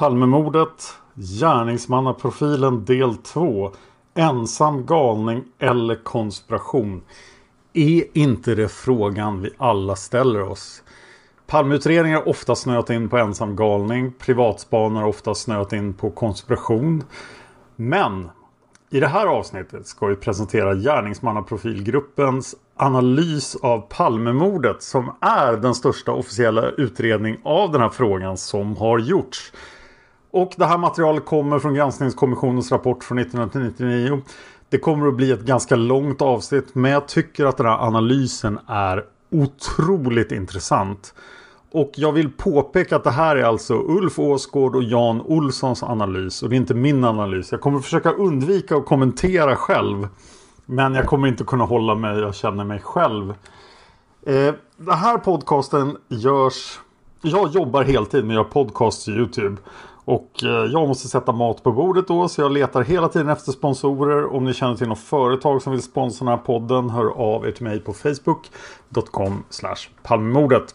Palmemordet, gärningsmannaprofilen del 2, ensam galning eller konspiration. Är inte det frågan vi alla ställer oss? Palmeutredningar har ofta snöat in på ensam galning. Privatspanare har ofta snöat in på konspiration. Men i det här avsnittet ska vi presentera gärningsmannaprofilgruppens analys av Palmemordet som är den största officiella utredning av den här frågan som har gjorts. Och det här materialet kommer från granskningskommissionens rapport från 1999. Det kommer att bli ett ganska långt avsnitt men jag tycker att den här analysen är otroligt intressant. Och jag vill påpeka att det här är alltså Ulf Åsgård och Jan Olssons analys och det är inte min analys. Jag kommer försöka undvika att kommentera själv. Men jag kommer inte kunna hålla mig, jag känner mig själv. Eh, den här podcasten görs... Jag jobbar heltid men gör podcast podcasts i YouTube. Och eh, jag måste sätta mat på bordet då så jag letar hela tiden efter sponsorer. Om ni känner till något företag som vill sponsra den här podden hör av er till mig på facebook.com palmemordet.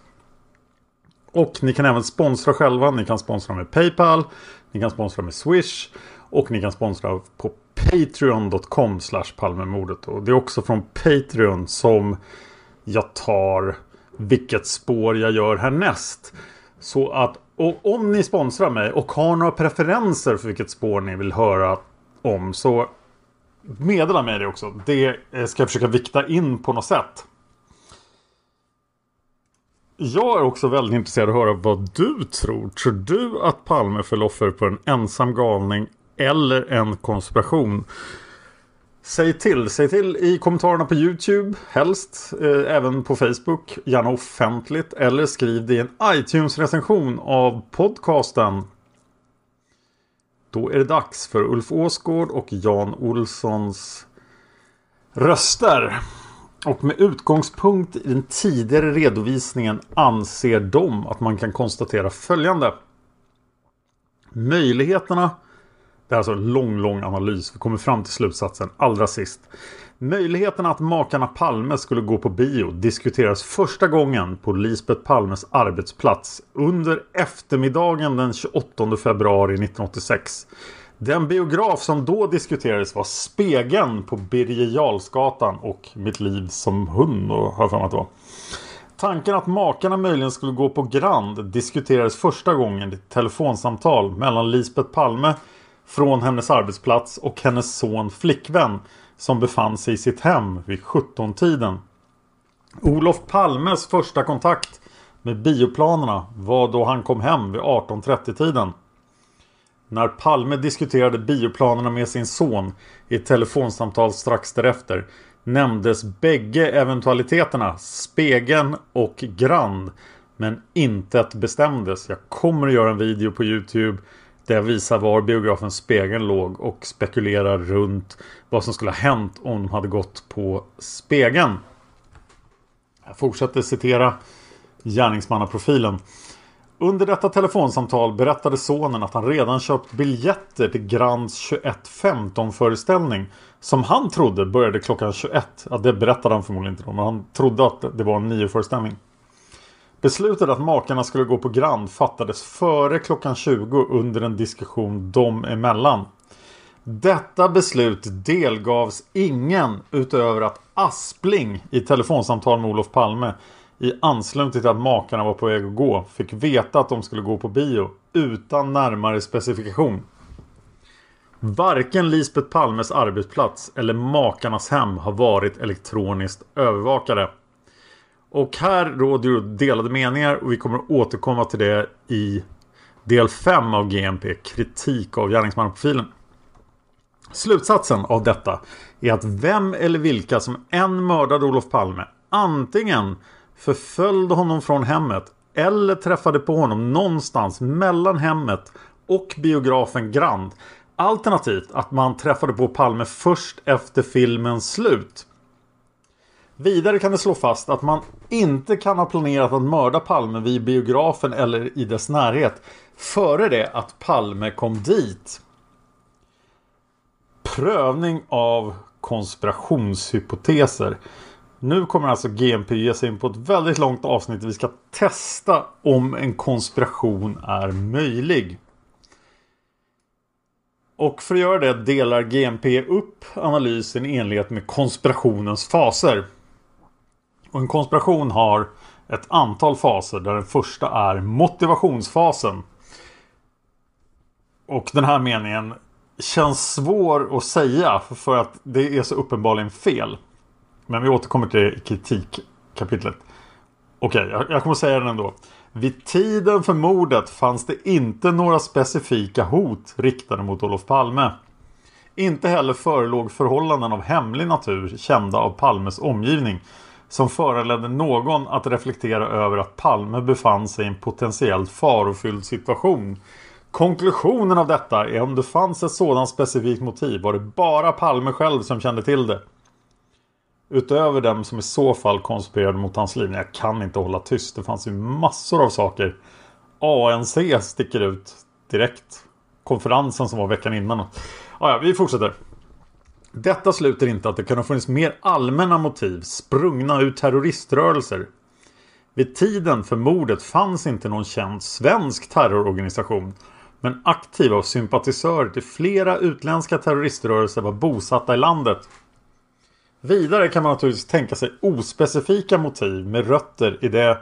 Och ni kan även sponsra själva. Ni kan sponsra med Paypal. Ni kan sponsra med Swish. Och ni kan sponsra på Patreon.com palmemordet. Och det är också från Patreon som jag tar vilket spår jag gör härnäst. Så att och om ni sponsrar mig och har några preferenser för vilket spår ni vill höra om så meddela mig det också. Det ska jag försöka vikta in på något sätt. Jag är också väldigt intresserad av att höra vad du tror. Tror du att Palme föll offer på en ensam galning eller en konspiration? Säg till, säg till i kommentarerna på Youtube helst, eh, även på Facebook, gärna offentligt eller skriv det i en iTunes-recension av podcasten. Då är det dags för Ulf Åsgård och Jan Olssons röster. Och med utgångspunkt i den tidigare redovisningen anser de att man kan konstatera följande. Möjligheterna det är alltså en lång, lång analys. Vi kommer fram till slutsatsen allra sist. Möjligheten att makarna Palme skulle gå på bio diskuteras första gången på Lisbeth Palmes arbetsplats under eftermiddagen den 28 februari 1986. Den biograf som då diskuterades var Spegeln på Birger Jarlsgatan och Mitt liv som hund har har för mig att det var. Tanken att makarna möjligen skulle gå på Grand diskuterades första gången i ett telefonsamtal mellan Lisbeth Palme från hennes arbetsplats och hennes son flickvän som befann sig i sitt hem vid 17-tiden. Olof Palmes första kontakt med bioplanerna var då han kom hem vid 18.30-tiden. När Palme diskuterade bioplanerna med sin son i ett telefonsamtal strax därefter nämndes bägge eventualiteterna, spegeln och Grand. Men intet bestämdes. Jag kommer att göra en video på Youtube där jag visar var biografens spegel låg och spekulerar runt vad som skulle ha hänt om de hade gått på spegeln. Jag fortsätter citera gärningsmannaprofilen. Under detta telefonsamtal berättade sonen att han redan köpt biljetter till Grands 21.15 föreställning. Som han trodde började klockan 21. Ja, det berättade han förmodligen inte då, men han trodde att det var en nio föreställning. Beslutet att makarna skulle gå på Grand fattades före klockan 20 under en diskussion dem emellan. Detta beslut delgavs ingen utöver att Aspling i telefonsamtal med Olof Palme i anslutning till att makarna var på väg att gå fick veta att de skulle gå på bio utan närmare specifikation. Varken Lisbeth Palmes arbetsplats eller makarnas hem har varit elektroniskt övervakade. Och här råder ju delade meningar och vi kommer att återkomma till det i del 5 av GMP, kritik av gärningsmannaprofilen. Slutsatsen av detta är att vem eller vilka som än mördade Olof Palme antingen förföljde honom från hemmet eller träffade på honom någonstans mellan hemmet och biografen Grand. Alternativt att man träffade på Palme först efter filmens slut. Vidare kan det slå fast att man inte kan ha planerat att mörda Palme vid biografen eller i dess närhet före det att Palme kom dit. Prövning av konspirationshypoteser. Nu kommer alltså GMP ge sig in på ett väldigt långt avsnitt. Vi ska testa om en konspiration är möjlig. Och för att göra det delar GMP upp analysen i enlighet med konspirationens faser. Och en konspiration har ett antal faser där den första är motivationsfasen. Och den här meningen känns svår att säga för att det är så uppenbarligen fel. Men vi återkommer till det i kritikkapitlet. Okej, okay, jag, kommer säga den ändå. Vid tiden för mordet fanns det inte några specifika hot riktade mot Olof Palme. Inte heller förelåg förhållanden av hemlig natur kända av Palmes omgivning som föranledde någon att reflektera över att Palme befann sig i en potentiellt farofylld situation. Konklusionen av detta är om det fanns ett sådant specifikt motiv var det bara Palme själv som kände till det. Utöver dem som i så fall konspirerade mot hans liv. Jag kan inte hålla tyst. Det fanns ju massor av saker. ANC sticker ut direkt. Konferensen som var veckan innan. Ah, ja, vi fortsätter. Detta sluter inte att det kan ha funnits mer allmänna motiv sprungna ur terroriströrelser. Vid tiden för mordet fanns inte någon känd svensk terrororganisation. Men aktiva och sympatisörer till flera utländska terroriströrelser var bosatta i landet. Vidare kan man naturligtvis tänka sig ospecifika motiv med rötter i det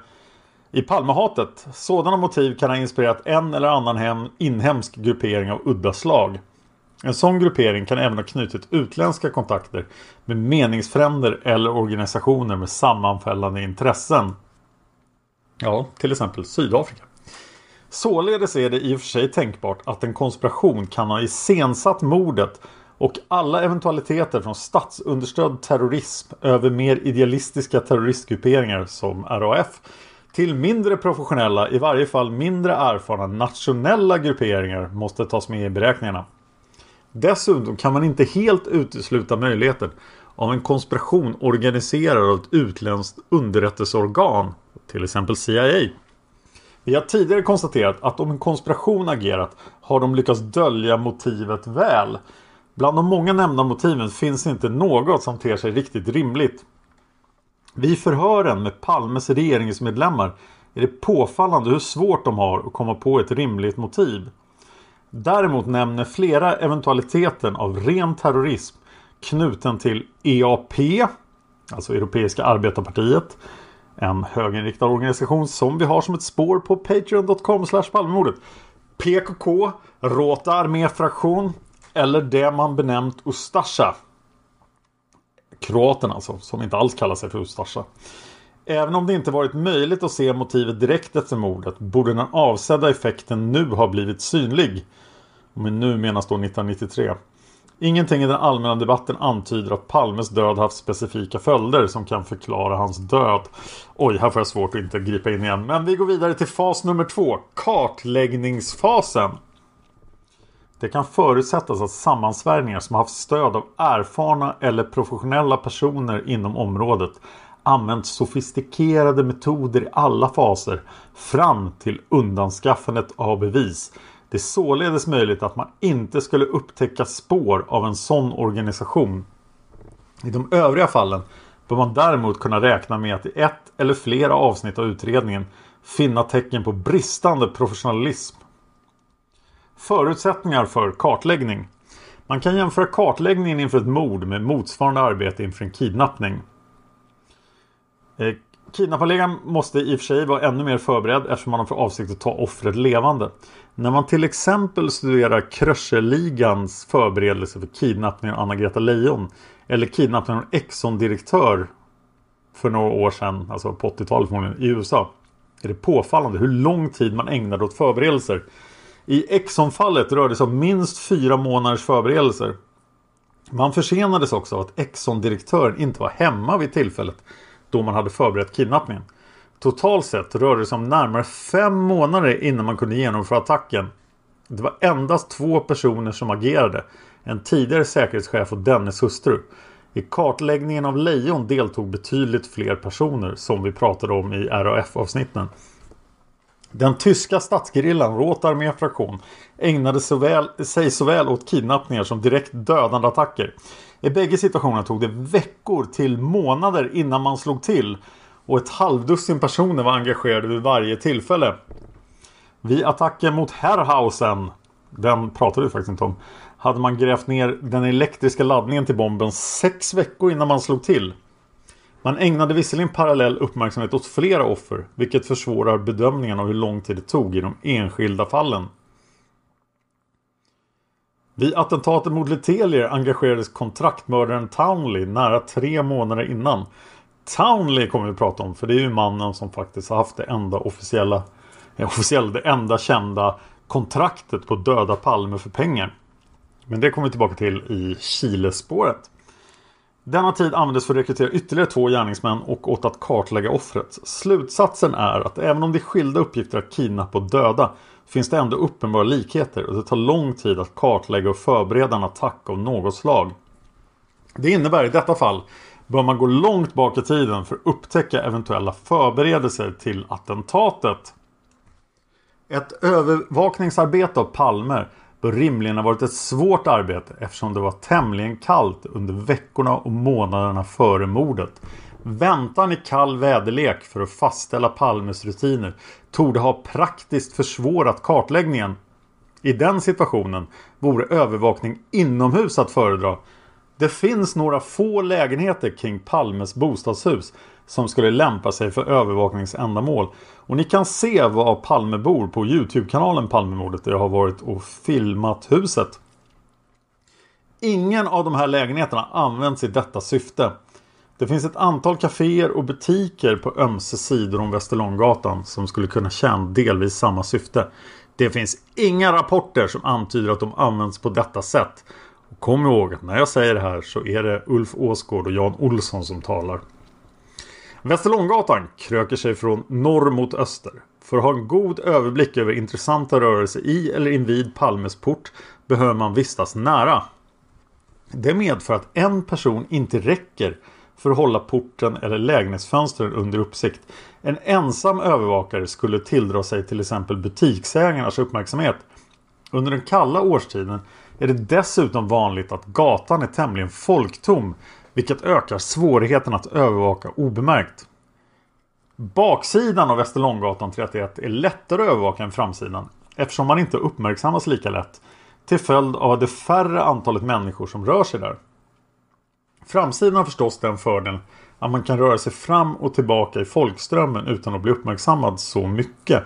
i Palmehatet. Sådana motiv kan ha inspirerat en eller annan hem, inhemsk gruppering av udda slag. En sån gruppering kan även ha knutit utländska kontakter med meningsfränder eller organisationer med sammanfällande intressen. Ja, till exempel Sydafrika. Således är det i och för sig tänkbart att en konspiration kan ha iscensatt mordet och alla eventualiteter från statsunderstödd terrorism över mer idealistiska terroristgrupperingar som RAF till mindre professionella, i varje fall mindre erfarna nationella grupperingar måste tas med i beräkningarna. Dessutom kan man inte helt utesluta möjligheten av en konspiration organiserad av ett utländskt underrättelseorgan, till exempel CIA. Vi har tidigare konstaterat att om en konspiration agerat har de lyckats dölja motivet väl. Bland de många nämnda motiven finns inte något som ter sig riktigt rimligt. Vid förhören med Palmes regeringsmedlemmar är det påfallande hur svårt de har att komma på ett rimligt motiv. Däremot nämner flera eventualiteten av ren terrorism knuten till EAP, alltså Europeiska arbetarpartiet, en höginriktad organisation som vi har som ett spår på patreon.com palmemordet. PKK, Rota arméfraktion eller det man benämnt Ustasja. Kroaterna alltså, som inte alls kallar sig för Ustasja. Även om det inte varit möjligt att se motivet direkt efter mordet borde den avsedda effekten nu ha blivit synlig. Men nu menas då 1993. Ingenting i den allmänna debatten antyder att Palmes död haft specifika följder som kan förklara hans död. Oj, här får jag svårt att inte gripa in igen. Men vi går vidare till fas nummer två. Kartläggningsfasen. Det kan förutsättas att sammansvärjningar som haft stöd av erfarna eller professionella personer inom området använt sofistikerade metoder i alla faser fram till undanskaffandet av bevis. Det är således möjligt att man inte skulle upptäcka spår av en sån organisation. I de övriga fallen bör man däremot kunna räkna med att i ett eller flera avsnitt av utredningen finna tecken på bristande professionalism. Förutsättningar för kartläggning. Man kan jämföra kartläggningen inför ett mord med motsvarande arbete inför en kidnappning. Eh, Kidnapparligan måste i och för sig vara ännu mer förberedd eftersom man har för avsikt att ta offret levande. När man till exempel studerar Kröcherligans förberedelse för kidnappningen av Anna-Greta Leijon eller kidnappningen av en Exxon-direktör för några år sedan, alltså på 80-talet förmodligen, i USA. Är det påfallande hur lång tid man ägnade åt förberedelser. I Exxon-fallet rörde det sig om minst fyra månaders förberedelser. Man försenades också av att Exxon-direktören inte var hemma vid tillfället då man hade förberett kidnappningen. Totalt sett rörde det sig om närmare fem månader innan man kunde genomföra attacken. Det var endast två personer som agerade. En tidigare säkerhetschef och dennes hustru. I kartläggningen av lejon deltog betydligt fler personer som vi pratade om i RAF-avsnitten. Den tyska statsgerillan Rote arméfraktion ägnade såväl, sig såväl åt kidnappningar som direkt dödande attacker. I bägge situationerna tog det veckor till månader innan man slog till och ett halvdussin personer var engagerade vid varje tillfälle. Vid attacken mot Herrhausen, den pratade vi faktiskt inte om, hade man grävt ner den elektriska laddningen till bomben sex veckor innan man slog till. Man ägnade visserligen parallell uppmärksamhet åt flera offer, vilket försvårar bedömningen av hur lång tid det tog i de enskilda fallen. Vid attentatet mot Letelier engagerades kontraktmördaren Townley nära tre månader innan. Townley kommer vi att prata om för det är ju mannen som faktiskt har haft det enda officiella, eh, officiella det enda kända kontraktet på döda Palme för pengar. Men det kommer vi tillbaka till i Chilespåret. Denna tid användes för att rekrytera ytterligare två gärningsmän och åt att kartlägga offret. Slutsatsen är att även om det är skilda uppgifter att kidnappa och döda finns det ändå uppenbara likheter och det tar lång tid att kartlägga och förbereda en attack av något slag. Det innebär i detta fall bör man gå långt bak i tiden för att upptäcka eventuella förberedelser till attentatet. Ett övervakningsarbete av Palmer bör rimligen ha varit ett svårt arbete eftersom det var tämligen kallt under veckorna och månaderna före mordet. Väntan i kall väderlek för att fastställa Palmes rutiner torde ha praktiskt försvårat kartläggningen. I den situationen vore övervakning inomhus att föredra. Det finns några få lägenheter kring Palmes bostadshus som skulle lämpa sig för övervakningsändamål. Och ni kan se vad Palme bor på Youtube-kanalen Palmemordet där jag har varit och filmat huset. Ingen av de här lägenheterna används i detta syfte. Det finns ett antal kaféer och butiker på ömse sidor om Västerlånggatan som skulle kunna tjäna delvis samma syfte. Det finns inga rapporter som antyder att de används på detta sätt. Och kom ihåg att när jag säger det här så är det Ulf Åsgård och Jan Olsson som talar. Västerlånggatan kröker sig från norr mot öster. För att ha en god överblick över intressanta rörelser i eller invid Palmes port behöver man vistas nära. Det medför att en person inte räcker för att hålla porten eller lägenhetsfönstren under uppsikt. En ensam övervakare skulle tilldra sig till exempel butiksägarnas uppmärksamhet. Under den kalla årstiden är det dessutom vanligt att gatan är tämligen folktom vilket ökar svårigheten att övervaka obemärkt. Baksidan av Västerlånggatan 31 är lättare att övervaka än framsidan eftersom man inte uppmärksammas lika lätt till följd av det färre antalet människor som rör sig där. Framsidan har förstås den fördelen att man kan röra sig fram och tillbaka i folkströmmen utan att bli uppmärksammad så mycket.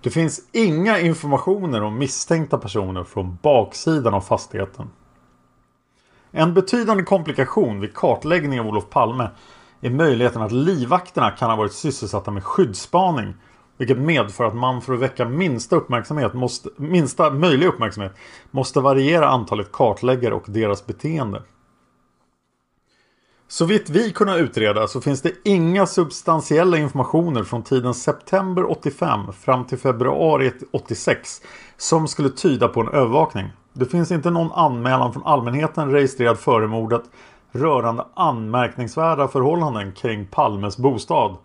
Det finns inga informationer om misstänkta personer från baksidan av fastigheten. En betydande komplikation vid kartläggning av Olof Palme är möjligheten att livvakterna kan ha varit sysselsatta med skyddsspaning. Vilket medför att man för att väcka minsta, uppmärksamhet måste, minsta möjliga uppmärksamhet måste variera antalet kartläggare och deras beteende. Så vitt vi kunnat utreda så finns det inga substantiella informationer från tiden september 85 fram till februari 86 som skulle tyda på en övervakning. Det finns inte någon anmälan från allmänheten registrerad före mordet rörande anmärkningsvärda förhållanden kring Palmes bostad.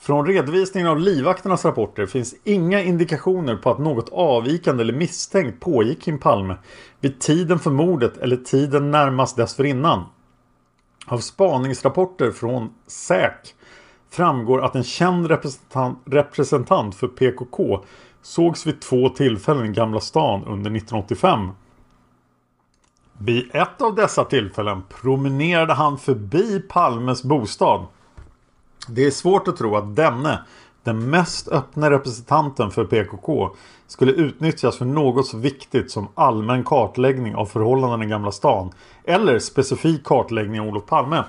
Från redovisningen av livvakternas rapporter finns inga indikationer på att något avvikande eller misstänkt pågick kring Palme vid tiden för mordet eller tiden närmast dessförinnan. Av spaningsrapporter från SÄK framgår att en känd representant, representant för PKK sågs vid två tillfällen i Gamla stan under 1985. Vid ett av dessa tillfällen promenerade han förbi Palmes bostad. Det är svårt att tro att denne, den mest öppna representanten för PKK, skulle utnyttjas för något så viktigt som allmän kartläggning av förhållandena i Gamla stan eller specifik kartläggning av Olof Palme.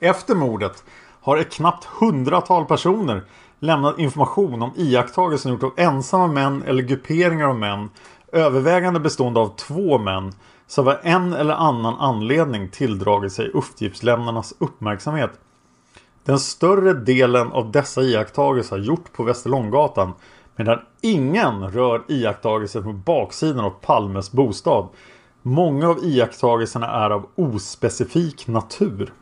Efter mordet har ett knappt hundratal personer lämnat information om iakttagelsen gjort av ensamma män eller grupperingar av män övervägande bestående av två män som av en eller annan anledning tilldragit sig uppgiftslämnarnas uppmärksamhet. Den större delen av dessa iakttagelser har gjort på Västerlånggatan medan ingen rör iakttagelser på baksidan av Palmes bostad. Många av iakttagelserna är av ospecifik natur.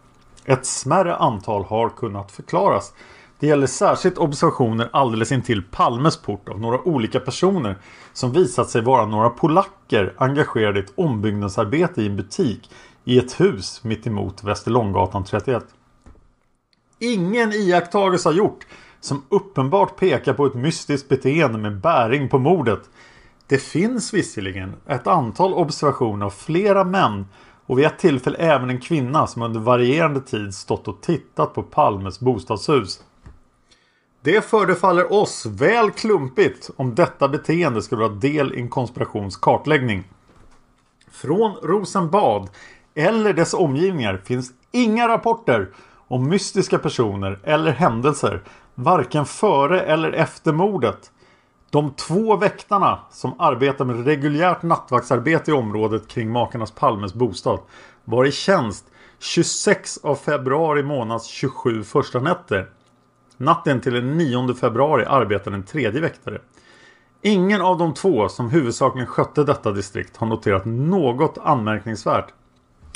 Ett smärre antal har kunnat förklaras. Det gäller särskilt observationer alldeles intill Palmes port av några olika personer som visat sig vara några polacker engagerade i ett ombyggnadsarbete i en butik i ett hus mittemot Västerlånggatan 31. Ingen iakttagelse har gjort som uppenbart pekar på ett mystiskt beteende med bäring på mordet. Det finns visserligen ett antal observationer av flera män och vid ett tillfälle även en kvinna som under varierande tid stått och tittat på Palmes bostadshus. Det förefaller oss väl klumpigt om detta beteende skulle vara del i en konspirations kartläggning. Från Rosenbad eller dess omgivningar finns inga rapporter om mystiska personer eller händelser varken före eller efter mordet. De två väktarna som arbetar med reguljärt nattvaktsarbete i området kring makarnas Palmes bostad var i tjänst 26 av februari månads 27 första nätter. Natten till den 9 februari arbetade en tredje väktare. Ingen av de två som huvudsakligen skötte detta distrikt har noterat något anmärkningsvärt.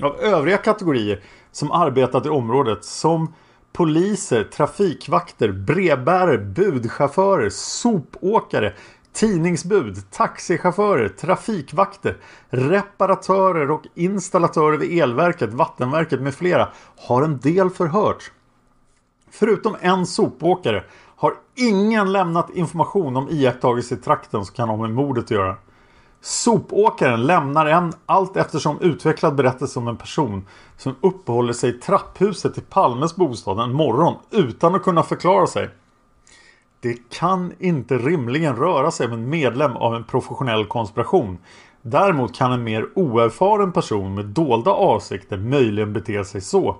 Av övriga kategorier som arbetat i området som poliser, trafikvakter, brevbärare, budchaufförer, sopåkare, tidningsbud, taxichaufförer, trafikvakter, reparatörer och installatörer vid elverket, vattenverket med flera har en del förhörts. Förutom en sopåkare har ingen lämnat information om iakttagelser i trakten som kan ha med mordet att göra. Sopåkaren lämnar en allt eftersom utvecklad berättelse om en person som uppehåller sig i trapphuset i Palmes bostad en morgon utan att kunna förklara sig. Det kan inte rimligen röra sig om en medlem av en professionell konspiration. Däremot kan en mer oerfaren person med dolda avsikter möjligen bete sig så.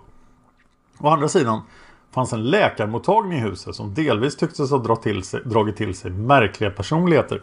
Å andra sidan fanns en läkarmottagning i huset som delvis tycktes ha dragit till sig, dragit till sig märkliga personligheter.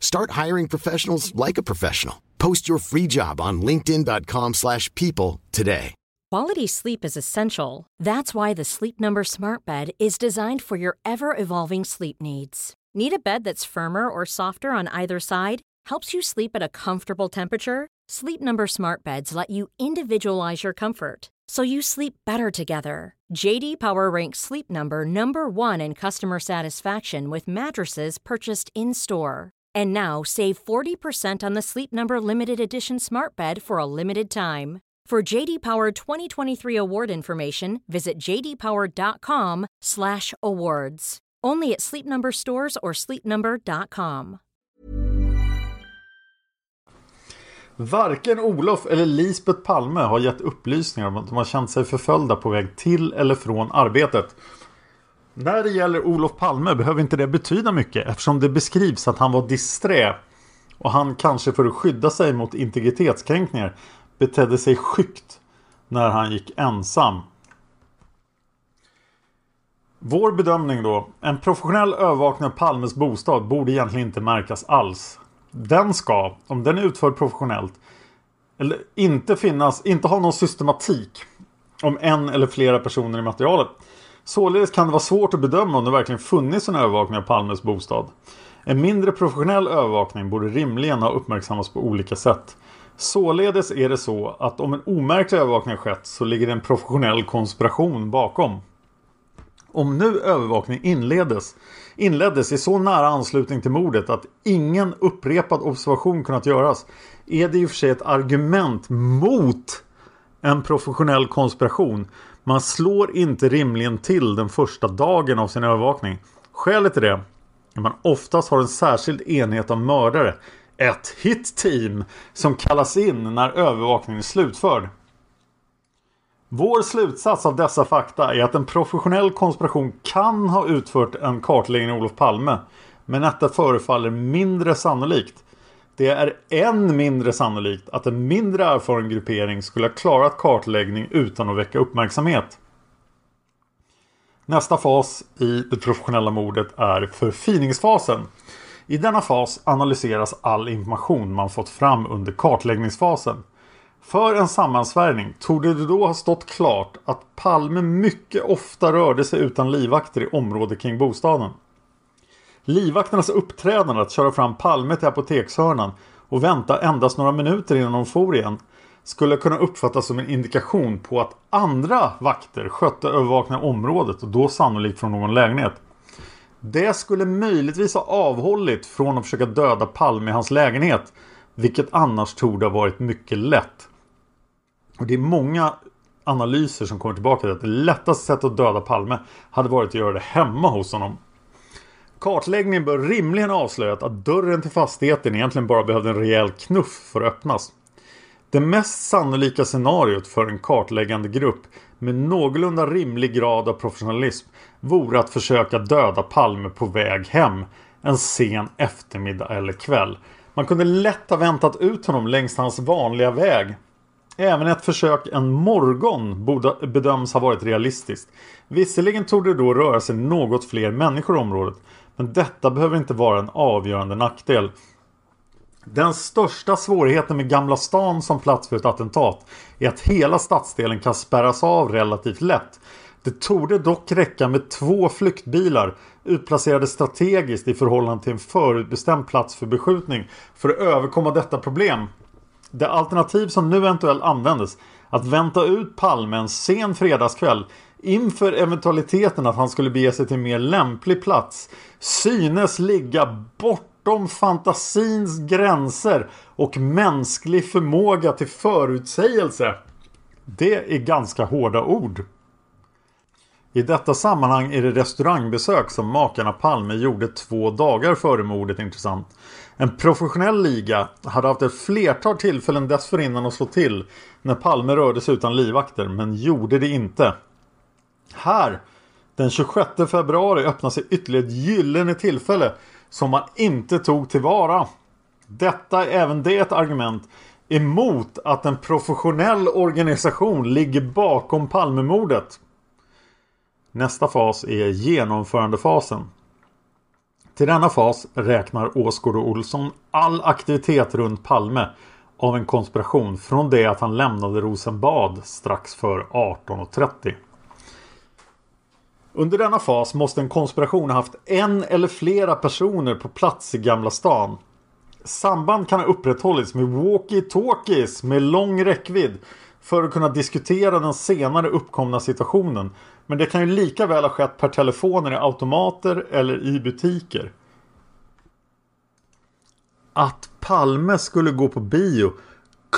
Start hiring professionals like a professional. Post your free job on linkedin.com/people slash people today. Quality sleep is essential. That's why the Sleep Number Smart Bed is designed for your ever evolving sleep needs. Need a bed that's firmer or softer on either side? Helps you sleep at a comfortable temperature? Sleep Number Smart Beds let you individualize your comfort so you sleep better together. JD Power ranks Sleep Number number 1 in customer satisfaction with mattresses purchased in-store. And now save 40% on the Sleep Number limited edition Smart Bed for a limited time. For JD Power 2023 award information, visit jdpower.com/awards. Only at Sleep Number stores or sleepnumber.com. Varken Olof eller Lisbeth Palme har gett upplysningar om att de har känt sig förföljda på väg till eller från arbetet. När det gäller Olof Palme behöver inte det betyda mycket eftersom det beskrivs att han var disträ och han kanske för att skydda sig mot integritetskränkningar betedde sig skyggt när han gick ensam. Vår bedömning då. En professionell övervakning av Palmes bostad borde egentligen inte märkas alls. Den ska, om den är utförd professionellt, eller inte finnas, inte ha någon systematik om en eller flera personer i materialet. Således kan det vara svårt att bedöma om det verkligen funnits en övervakning av Palmes bostad. En mindre professionell övervakning borde rimligen ha uppmärksammats på olika sätt. Således är det så att om en omärklig övervakning har skett så ligger det en professionell konspiration bakom. Om nu övervakning inleddes, inleddes i så nära anslutning till mordet att ingen upprepad observation kunnat göras är det i och för sig ett argument mot en professionell konspiration. Man slår inte rimligen till den första dagen av sin övervakning. Skälet till det är att man oftast har en särskild enhet av mördare. Ett hit-team som kallas in när övervakningen är slutförd. Vår slutsats av dessa fakta är att en professionell konspiration kan ha utfört en kartläggning av Olof Palme. Men detta förefaller mindre sannolikt. Det är än mindre sannolikt att en mindre erfaren gruppering skulle ha klarat kartläggning utan att väcka uppmärksamhet. Nästa fas i det professionella mordet är förfiningsfasen. I denna fas analyseras all information man fått fram under kartläggningsfasen. För en sammansvärjning torde det då ha stått klart att Palme mycket ofta rörde sig utan livvakter i området kring bostaden. Livvakternas uppträdande att köra fram Palme till apotekshörnan och vänta endast några minuter innan de for igen skulle kunna uppfattas som en indikation på att andra vakter skötte övervakningen av området och då sannolikt från någon lägenhet. Det skulle möjligtvis ha avhållit från att försöka döda Palme i hans lägenhet vilket annars torde ha varit mycket lätt. Och det är många analyser som kommer tillbaka till att det lättaste sättet att döda Palme hade varit att göra det hemma hos honom. Kartläggningen bör rimligen avslöjat att dörren till fastigheten egentligen bara behövde en rejäl knuff för att öppnas. Det mest sannolika scenariot för en kartläggande grupp med någorlunda rimlig grad av professionalism vore att försöka döda Palme på väg hem en sen eftermiddag eller kväll. Man kunde lätt ha väntat ut honom längs hans vanliga väg. Även ett försök en morgon borde bedöms ha varit realistiskt. Visserligen tog det då röra sig något fler människor i området. Men detta behöver inte vara en avgörande nackdel. Den största svårigheten med Gamla stan som plats för ett attentat är att hela stadsdelen kan spärras av relativt lätt. Det torde dock räcka med två flyktbilar utplacerade strategiskt i förhållande till en förutbestämd plats för beskjutning för att överkomma detta problem. Det alternativ som nu eventuellt användes att vänta ut Palme en sen fredagskväll inför eventualiteten att han skulle bege sig till en mer lämplig plats synes ligga bortom fantasins gränser och mänsklig förmåga till förutsägelse. Det är ganska hårda ord. I detta sammanhang är det restaurangbesök som makarna Palme gjorde två dagar före mordet intressant. En professionell liga hade haft ett flertal tillfällen dessförinnan att slå till när Palme rörde sig utan livvakter men gjorde det inte. Här, den 26 februari öppnar sig ytterligare ett gyllene tillfälle som man inte tog tillvara. Detta är även det ett argument emot att en professionell organisation ligger bakom Palmemordet. Nästa fas är genomförandefasen. Till denna fas räknar Åsgård och Olsson all aktivitet runt Palme av en konspiration från det att han lämnade Rosenbad strax för 18.30. Under denna fas måste en konspiration ha haft en eller flera personer på plats i Gamla stan. Samband kan ha upprätthållits med walkie-talkies med lång räckvidd för att kunna diskutera den senare uppkomna situationen. Men det kan ju lika väl ha skett per telefoner i automater eller i butiker. Att Palme skulle gå på bio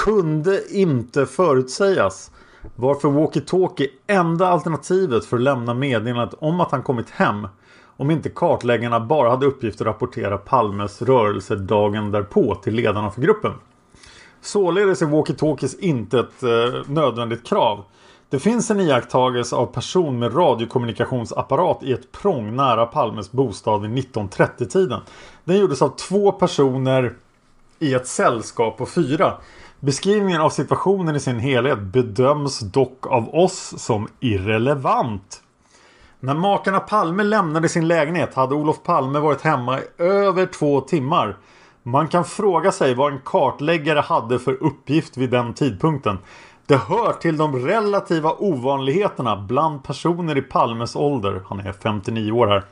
kunde inte förutsägas. Varför walkie-talkie enda alternativet för att lämna meddelandet om att han kommit hem. Om inte kartläggarna bara hade uppgift att rapportera Palmes rörelser dagen därpå till ledarna för gruppen. Således är walkie-talkies inte ett eh, nödvändigt krav. Det finns en iakttagelse av person med radiokommunikationsapparat i ett prång nära Palmes bostad vid 1930-tiden. Den gjordes av två personer i ett sällskap på fyra. Beskrivningen av situationen i sin helhet bedöms dock av oss som irrelevant. När makarna Palme lämnade sin lägenhet hade Olof Palme varit hemma i över två timmar. Man kan fråga sig vad en kartläggare hade för uppgift vid den tidpunkten. Det hör till de relativa ovanligheterna bland personer i Palmes ålder, han är 59 år här,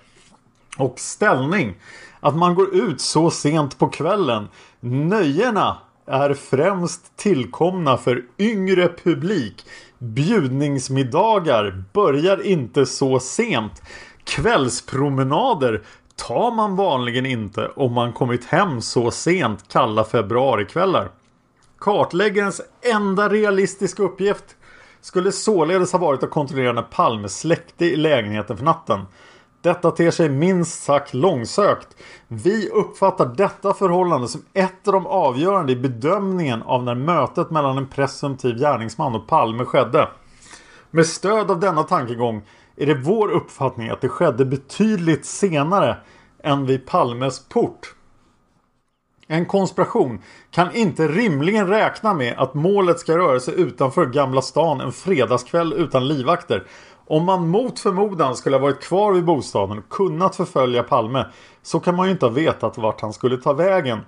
och ställning. Att man går ut så sent på kvällen. Nöjena är främst tillkomna för yngre publik. Bjudningsmiddagar börjar inte så sent. Kvällspromenader tar man vanligen inte om man kommit hem så sent kalla februarikvällar. Kartläggarens enda realistiska uppgift skulle således ha varit att kontrollera när Palme släckte i lägenheten för natten. Detta ter sig minst sagt långsökt. Vi uppfattar detta förhållande som ett av de avgörande i bedömningen av när mötet mellan en presumtiv gärningsman och Palme skedde. Med stöd av denna tankegång är det vår uppfattning att det skedde betydligt senare än vid Palmes port. En konspiration kan inte rimligen räkna med att målet ska röra sig utanför Gamla stan en fredagskväll utan livvakter. Om man mot förmodan skulle ha varit kvar vid bostaden och kunnat förfölja Palme så kan man ju inte ha vetat vart han skulle ta vägen.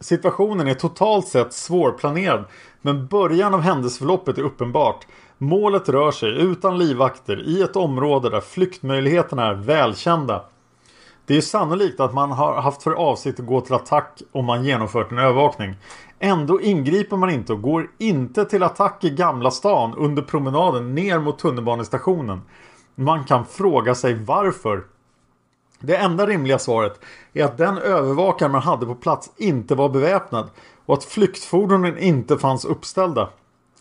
Situationen är totalt sett svårplanerad men början av händelseförloppet är uppenbart. Målet rör sig utan livvakter i ett område där flyktmöjligheterna är välkända. Det är sannolikt att man har haft för avsikt att gå till attack om man genomfört en övervakning. Ändå ingriper man inte och går inte till attack i Gamla stan under promenaden ner mot tunnelbanestationen. Man kan fråga sig varför. Det enda rimliga svaret är att den övervakare man hade på plats inte var beväpnad och att flyktfordonen inte fanns uppställda.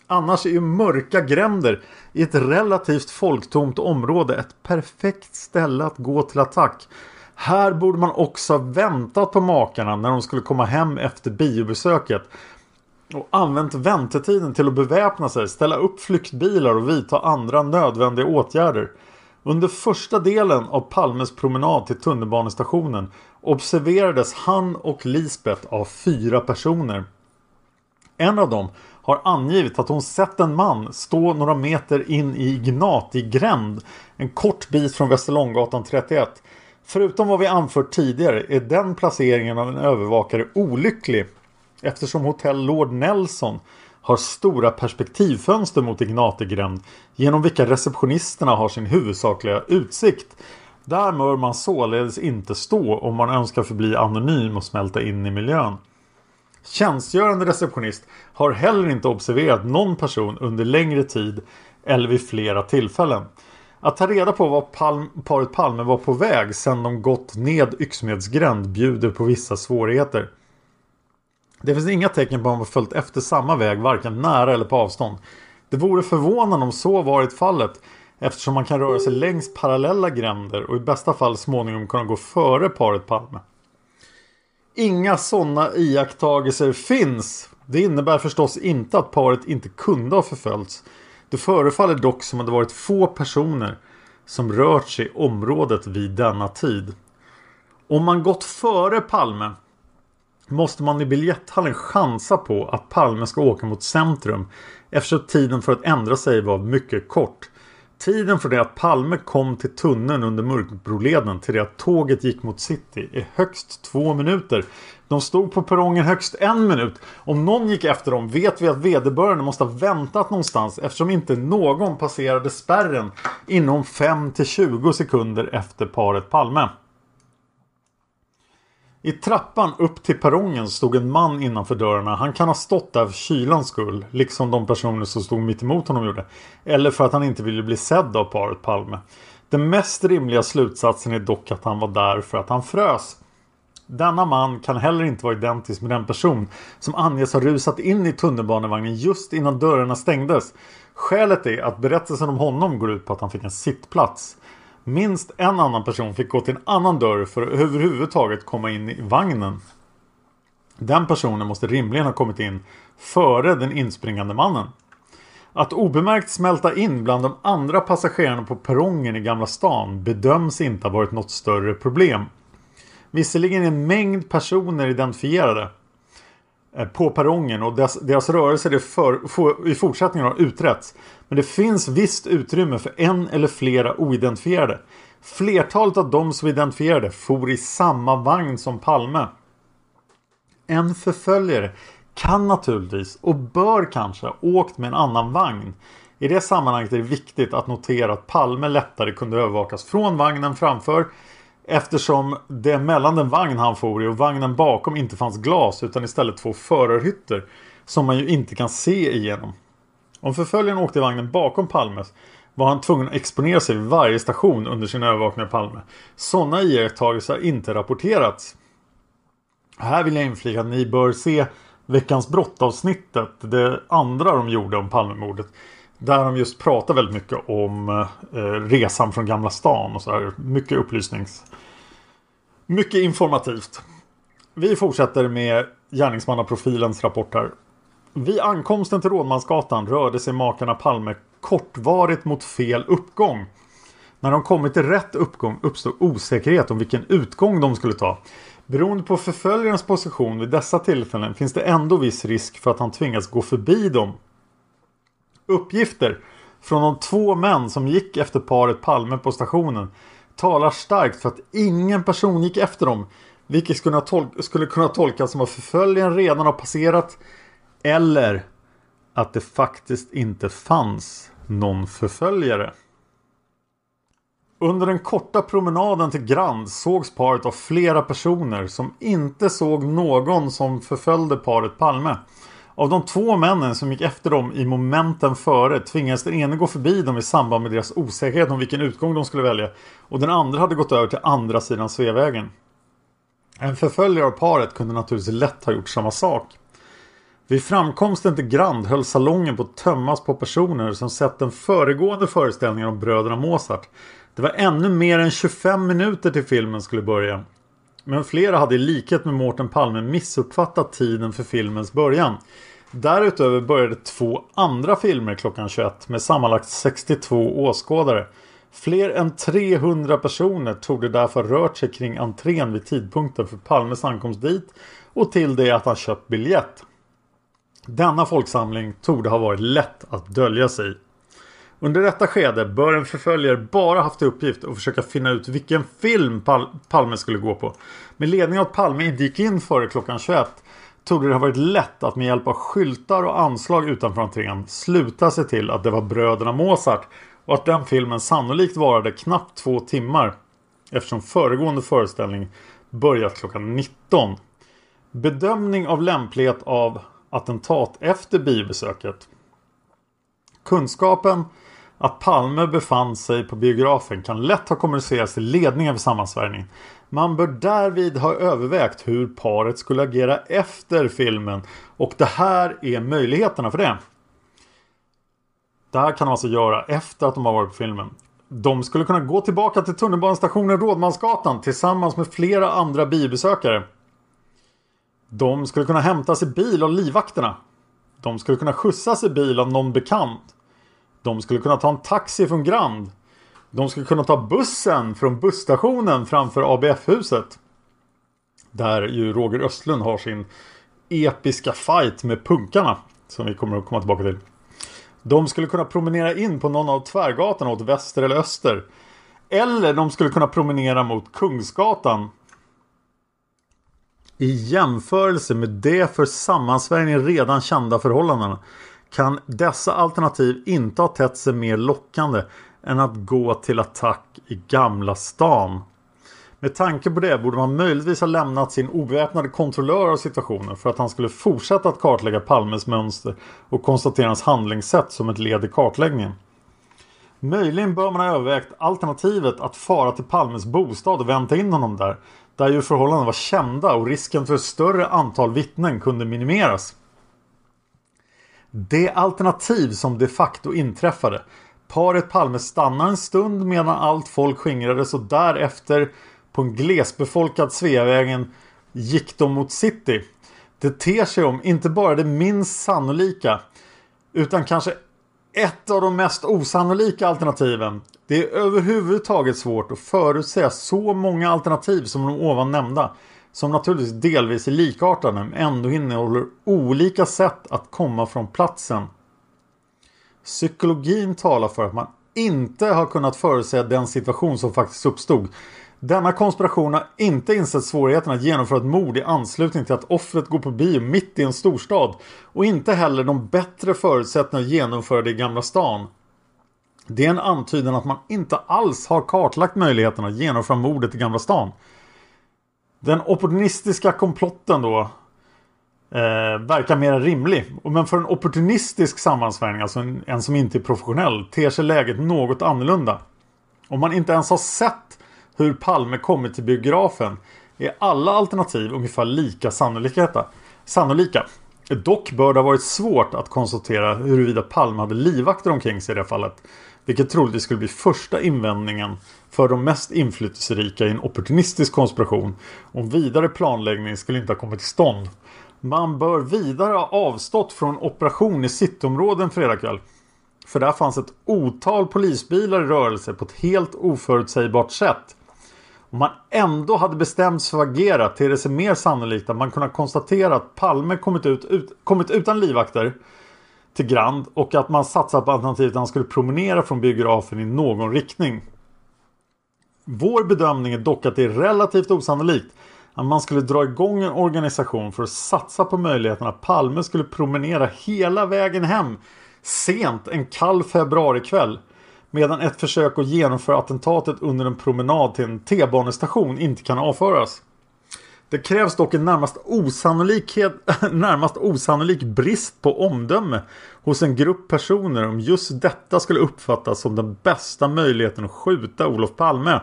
Annars är ju mörka gränder i ett relativt folktomt område ett perfekt ställe att gå till attack här borde man också väntat på makarna när de skulle komma hem efter biobesöket. Och använt väntetiden till att beväpna sig, ställa upp flyktbilar och vidta andra nödvändiga åtgärder. Under första delen av Palmes promenad till tunnelbanestationen observerades han och Lisbeth av fyra personer. En av dem har angivit att hon sett en man stå några meter in i Gnati-gränd en kort bit från Västerlånggatan 31 Förutom vad vi anfört tidigare är den placeringen av en övervakare olycklig eftersom hotell Lord Nelson har stora perspektivfönster mot Ignategränd genom vilka receptionisterna har sin huvudsakliga utsikt. Där bör man således inte stå om man önskar förbli anonym och smälta in i miljön. Tjänstgörande receptionist har heller inte observerat någon person under längre tid eller vid flera tillfällen. Att ta reda på vad Palm, paret Palme var på väg sedan de gått ned Yxmedsgränd bjuder på vissa svårigheter. Det finns inga tecken på att de har följt efter samma väg varken nära eller på avstånd. Det vore förvånande om så varit fallet eftersom man kan röra sig längs parallella gränder och i bästa fall småningom kunna gå före paret Palme. Inga sådana iakttagelser finns. Det innebär förstås inte att paret inte kunde ha förföljts. Det förefaller dock som att det varit få personer som rört sig i området vid denna tid. Om man gått före Palme måste man i biljetthallen chansa på att Palme ska åka mot centrum eftersom tiden för att ändra sig var mycket kort. Tiden från det att Palme kom till tunneln under Mörkbroleden till det att tåget gick mot city är högst två minuter. De stod på perrongen högst en minut. Om någon gick efter dem vet vi att vederbörande måste ha väntat någonstans eftersom inte någon passerade spärren inom 5 20 sekunder efter paret Palme. I trappan upp till perrongen stod en man innanför dörrarna. Han kan ha stått där för kylans skull. Liksom de personer som stod mitt emot honom gjorde. Eller för att han inte ville bli sedd av paret Palme. Den mest rimliga slutsatsen är dock att han var där för att han frös. Denna man kan heller inte vara identisk med den person som anges ha rusat in i tunnelbanevagnen just innan dörrarna stängdes. Skälet är att berättelsen om honom går ut på att han fick en sittplats. Minst en annan person fick gå till en annan dörr för att överhuvudtaget komma in i vagnen. Den personen måste rimligen ha kommit in före den inspringande mannen. Att obemärkt smälta in bland de andra passagerarna på perrongen i Gamla stan bedöms inte ha varit något större problem. Visserligen är en mängd personer identifierade eh, på perrongen och deras, deras rörelser för, för, i fortsättningen har utretts. Men det finns visst utrymme för en eller flera oidentifierade. Flertalet av de som identifierade for i samma vagn som Palme. En förföljare kan naturligtvis och bör kanske ha åkt med en annan vagn. I det sammanhanget är det viktigt att notera att Palme lättare kunde övervakas från vagnen framför Eftersom det mellan den vagn han for i och vagnen bakom inte fanns glas utan istället två förarhytter som man ju inte kan se igenom. Om förföljaren åkte i vagnen bakom Palmes var han tvungen att exponera sig vid varje station under sin övervakning av Palme. Sådana iakttagelser har inte rapporterats. Här vill jag inflika att ni bör se veckans brottavsnittet. Det andra de gjorde om Palmemordet. Där de just pratar väldigt mycket om eh, resan från Gamla stan och så här. Mycket upplysnings... Mycket informativt. Vi fortsätter med gärningsmannaprofilens rapport här. Vid ankomsten till Rådmansgatan rörde sig makarna Palme kortvarigt mot fel uppgång. När de kommit till rätt uppgång uppstod osäkerhet om vilken utgång de skulle ta. Beroende på förföljarens position vid dessa tillfällen finns det ändå viss risk för att han tvingas gå förbi dem Uppgifter från de två män som gick efter paret Palme på stationen talar starkt för att ingen person gick efter dem. Vilket skulle, skulle kunna tolkas som att förföljaren redan har passerat. Eller att det faktiskt inte fanns någon förföljare. Under den korta promenaden till Grand sågs paret av flera personer som inte såg någon som förföljde paret Palme. Av de två männen som gick efter dem i momenten före tvingades den ene gå förbi dem i samband med deras osäkerhet om vilken utgång de skulle välja. Och den andra hade gått över till andra sidan Sveavägen. En förföljare av paret kunde naturligtvis lätt ha gjort samma sak. Vid framkomsten till Grand höll salongen på att tömmas på personer som sett den föregående föreställningen om bröderna Mozart. Det var ännu mer än 25 minuter till filmen skulle börja. Men flera hade i likhet med Mårten Palme missuppfattat tiden för filmens början. Därutöver började två andra filmer klockan 21 med sammanlagt 62 åskådare. Fler än 300 personer tog det därför rört sig kring entrén vid tidpunkten för Palmes ankomst dit och till det att han köpt biljett. Denna folksamling tog ha varit lätt att dölja sig i. Under detta skede bör en förföljare bara haft till uppgift att försöka finna ut vilken film Pal Palme skulle gå på. Med ledning av att Palme inte gick in före klockan 21 tog det ha varit lätt att med hjälp av skyltar och anslag utanför entrén sluta sig till att det var bröderna Mozart och att den filmen sannolikt varade knappt två timmar eftersom föregående föreställning börjat klockan 19. Bedömning av lämplighet av attentat efter biobesöket. Kunskapen att Palme befann sig på biografen kan lätt ha kommunicerats till ledningen för sammansvärjningen. Man bör därvid ha övervägt hur paret skulle agera efter filmen och det här är möjligheterna för det. Det här kan de alltså göra efter att de har varit på filmen. De skulle kunna gå tillbaka till tunnelbanestationen Rådmansgatan tillsammans med flera andra biobesökare. De skulle kunna hämtas i bil av livvakterna. De skulle kunna skjutsas i bil av någon bekant. De skulle kunna ta en taxi från Grand. De skulle kunna ta bussen från busstationen framför ABF-huset. Där ju Roger Östlund har sin episka fight med punkarna. Som vi kommer att komma tillbaka till. De skulle kunna promenera in på någon av tvärgatorna åt väster eller öster. Eller de skulle kunna promenera mot Kungsgatan. I jämförelse med det för sammansvärjningen redan kända förhållandena kan dessa alternativ inte ha tätt sig mer lockande än att gå till attack i Gamla stan. Med tanke på det borde man möjligtvis ha lämnat sin oväpnade kontrollör av situationen för att han skulle fortsätta att kartlägga Palmes mönster och konstatera hans handlingssätt som ett led i kartläggningen. Möjligen bör man ha övervägt alternativet att fara till Palmes bostad och vänta in honom där. Där ju förhållandena var kända och risken för ett större antal vittnen kunde minimeras. Det alternativ som de facto inträffade. Paret Palme stannar en stund medan allt folk skingrades och därefter på en glesbefolkad Sveavägen gick de mot city. Det ter sig om inte bara det minst sannolika utan kanske ett av de mest osannolika alternativen. Det är överhuvudtaget svårt att förutsäga så många alternativ som de ovan nämnda. Som naturligtvis delvis är likartade men ändå innehåller olika sätt att komma från platsen. Psykologin talar för att man inte har kunnat förutsäga den situation som faktiskt uppstod. Denna konspiration har inte insett svårigheten att genomföra ett mord i anslutning till att offret går på bio mitt i en storstad och inte heller de bättre förutsättningarna att genomföra det i Gamla stan. Det är en antydan att man inte alls har kartlagt möjligheterna att genomföra mordet i Gamla stan. Den opportunistiska komplotten då eh, verkar mer rimlig. Men för en opportunistisk sammansvärjning, alltså en, en som inte är professionell, ter sig läget något annorlunda. Om man inte ens har sett hur Palme kommit till biografen är alla alternativ ungefär lika sannolika. Dock bör det ha varit svårt att konstatera huruvida Palme hade livvakter omkring sig i det fallet. Vilket troligtvis skulle bli första invändningen för de mest inflytelserika i en opportunistisk konspiration. Om vidare planläggning skulle inte ha kommit till stånd. Man bör vidare ha avstått från operation i cityområden fredag kväll. För där fanns ett otal polisbilar i rörelse på ett helt oförutsägbart sätt. Om man ändå hade bestämt sig för att agera ter det sig mer sannolikt att man kunnat konstatera att Palme kommit, ut, ut, kommit utan livvakter till Grand och att man satsat på alternativet att han skulle promenera från biografen i någon riktning. Vår bedömning är dock att det är relativt osannolikt att man skulle dra igång en organisation för att satsa på möjligheten att Palme skulle promenera hela vägen hem sent en kall februarikväll Medan ett försök att genomföra attentatet under en promenad till en T-banestation inte kan avföras. Det krävs dock en närmast, osannolikhet, närmast osannolik brist på omdöme hos en grupp personer om just detta skulle uppfattas som den bästa möjligheten att skjuta Olof Palme.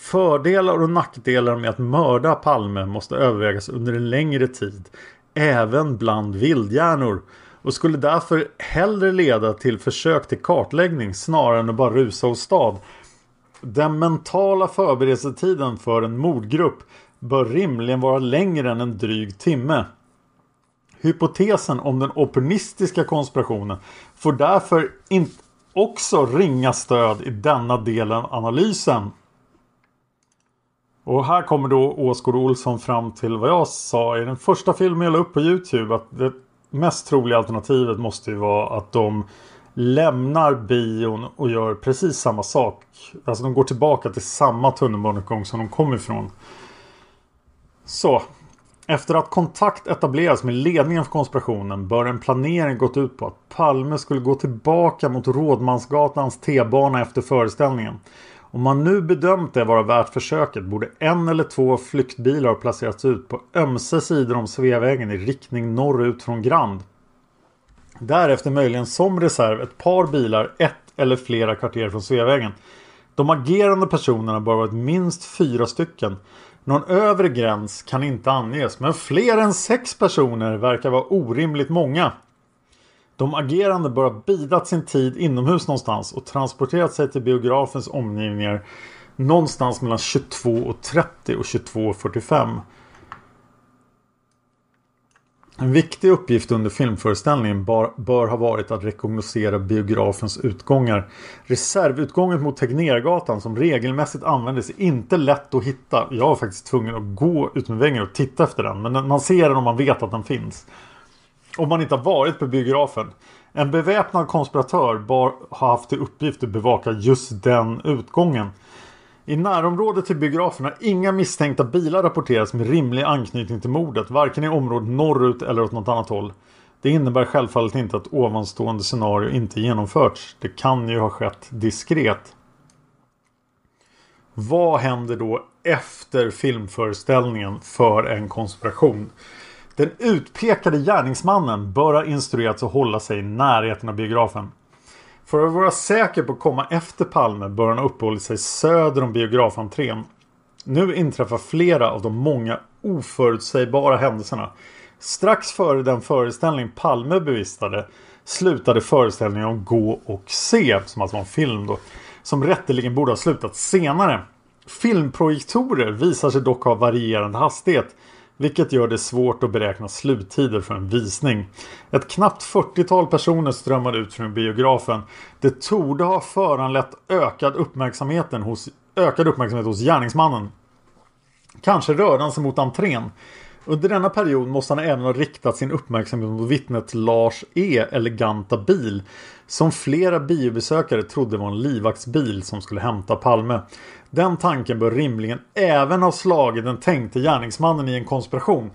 Fördelar och nackdelar med att mörda Palme måste övervägas under en längre tid. Även bland vildhjärnor och skulle därför hellre leda till försök till kartläggning snarare än att bara rusa och stad. Den mentala förberedelsetiden för en mordgrupp bör rimligen vara längre än en dryg timme. Hypotesen om den opportunistiska konspirationen får därför inte också ringa stöd i denna delen av analysen. Och här kommer då Åsgård Olsson fram till vad jag sa i den första filmen jag la upp på Youtube. Att det mest troliga alternativet måste ju vara att de lämnar bion och gör precis samma sak. Alltså de går tillbaka till samma tunnelbanegång som de kom ifrån. Så. Efter att kontakt etablerats med ledningen för konspirationen bör en planering gått ut på att Palme skulle gå tillbaka mot Rådmansgatans T-bana efter föreställningen. Om man nu bedömt det vara värt försöket borde en eller två flyktbilar placerats ut på ömse sidor om Sveavägen i riktning norrut från Grand. Därefter möjligen som reserv ett par bilar ett eller flera kvarter från Sveavägen. De agerande personerna bör varit minst fyra stycken. Någon övre gräns kan inte anges men fler än sex personer verkar vara orimligt många. De agerande bör ha bidat sin tid inomhus någonstans och transporterat sig till biografens omgivningar någonstans mellan 22.30 och 22.45. En viktig uppgift under filmföreställningen bör, bör ha varit att rekognosera biografens utgångar. Reservutgången mot Tegnérgatan som regelmässigt användes är inte lätt att hitta. Jag var faktiskt tvungen att gå ut med väggen och titta efter den. Men man ser den om man vet att den finns. Om man inte har varit på biografen. En beväpnad konspiratör bar, har haft till uppgift att bevaka just den utgången. I närområdet till biografen har inga misstänkta bilar rapporterats med rimlig anknytning till mordet. Varken i området norrut eller åt något annat håll. Det innebär självfallet inte att ovanstående scenario inte genomförts. Det kan ju ha skett diskret. Vad händer då efter filmföreställningen för en konspiration? Den utpekade gärningsmannen bör ha instruerats att hålla sig i närheten av biografen. För att vara säker på att komma efter Palme bör han ha uppehållit sig söder om biografentrén. Nu inträffar flera av de många oförutsägbara händelserna. Strax före den föreställning Palme bevistade slutade föreställningen om Gå och se, som alltså var en film då, som rätteligen borde ha slutat senare. Filmprojektorer visar sig dock ha varierande hastighet vilket gör det svårt att beräkna sluttider för en visning. Ett knappt 40-tal personer strömmade ut från biografen. Det torde ha föranlett ökad, uppmärksamheten hos, ökad uppmärksamhet hos gärningsmannen. Kanske rörde han sig mot entrén. Under denna period måste han även ha riktat sin uppmärksamhet mot vittnet Lars E eleganta bil som flera biobesökare trodde var en livvaktsbil som skulle hämta Palme. Den tanken bör rimligen även ha slagit den tänkte gärningsmannen i en konspiration.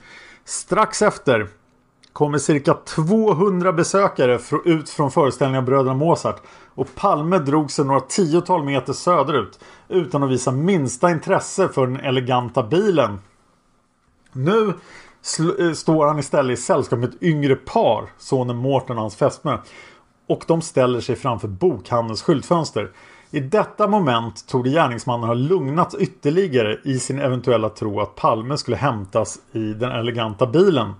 Strax efter kommer cirka 200 besökare ut från föreställningen av Bröderna Mozart och Palme drog sig några tiotal meter söderut utan att visa minsta intresse för den eleganta bilen. Nu eh, står han istället i sällskap med ett yngre par, sonen Mårten och hans fästmö. Och de ställer sig framför bokhandelns skyltfönster. I detta moment tog gärningsmannen ha lugnats ytterligare i sin eventuella tro att Palme skulle hämtas i den eleganta bilen.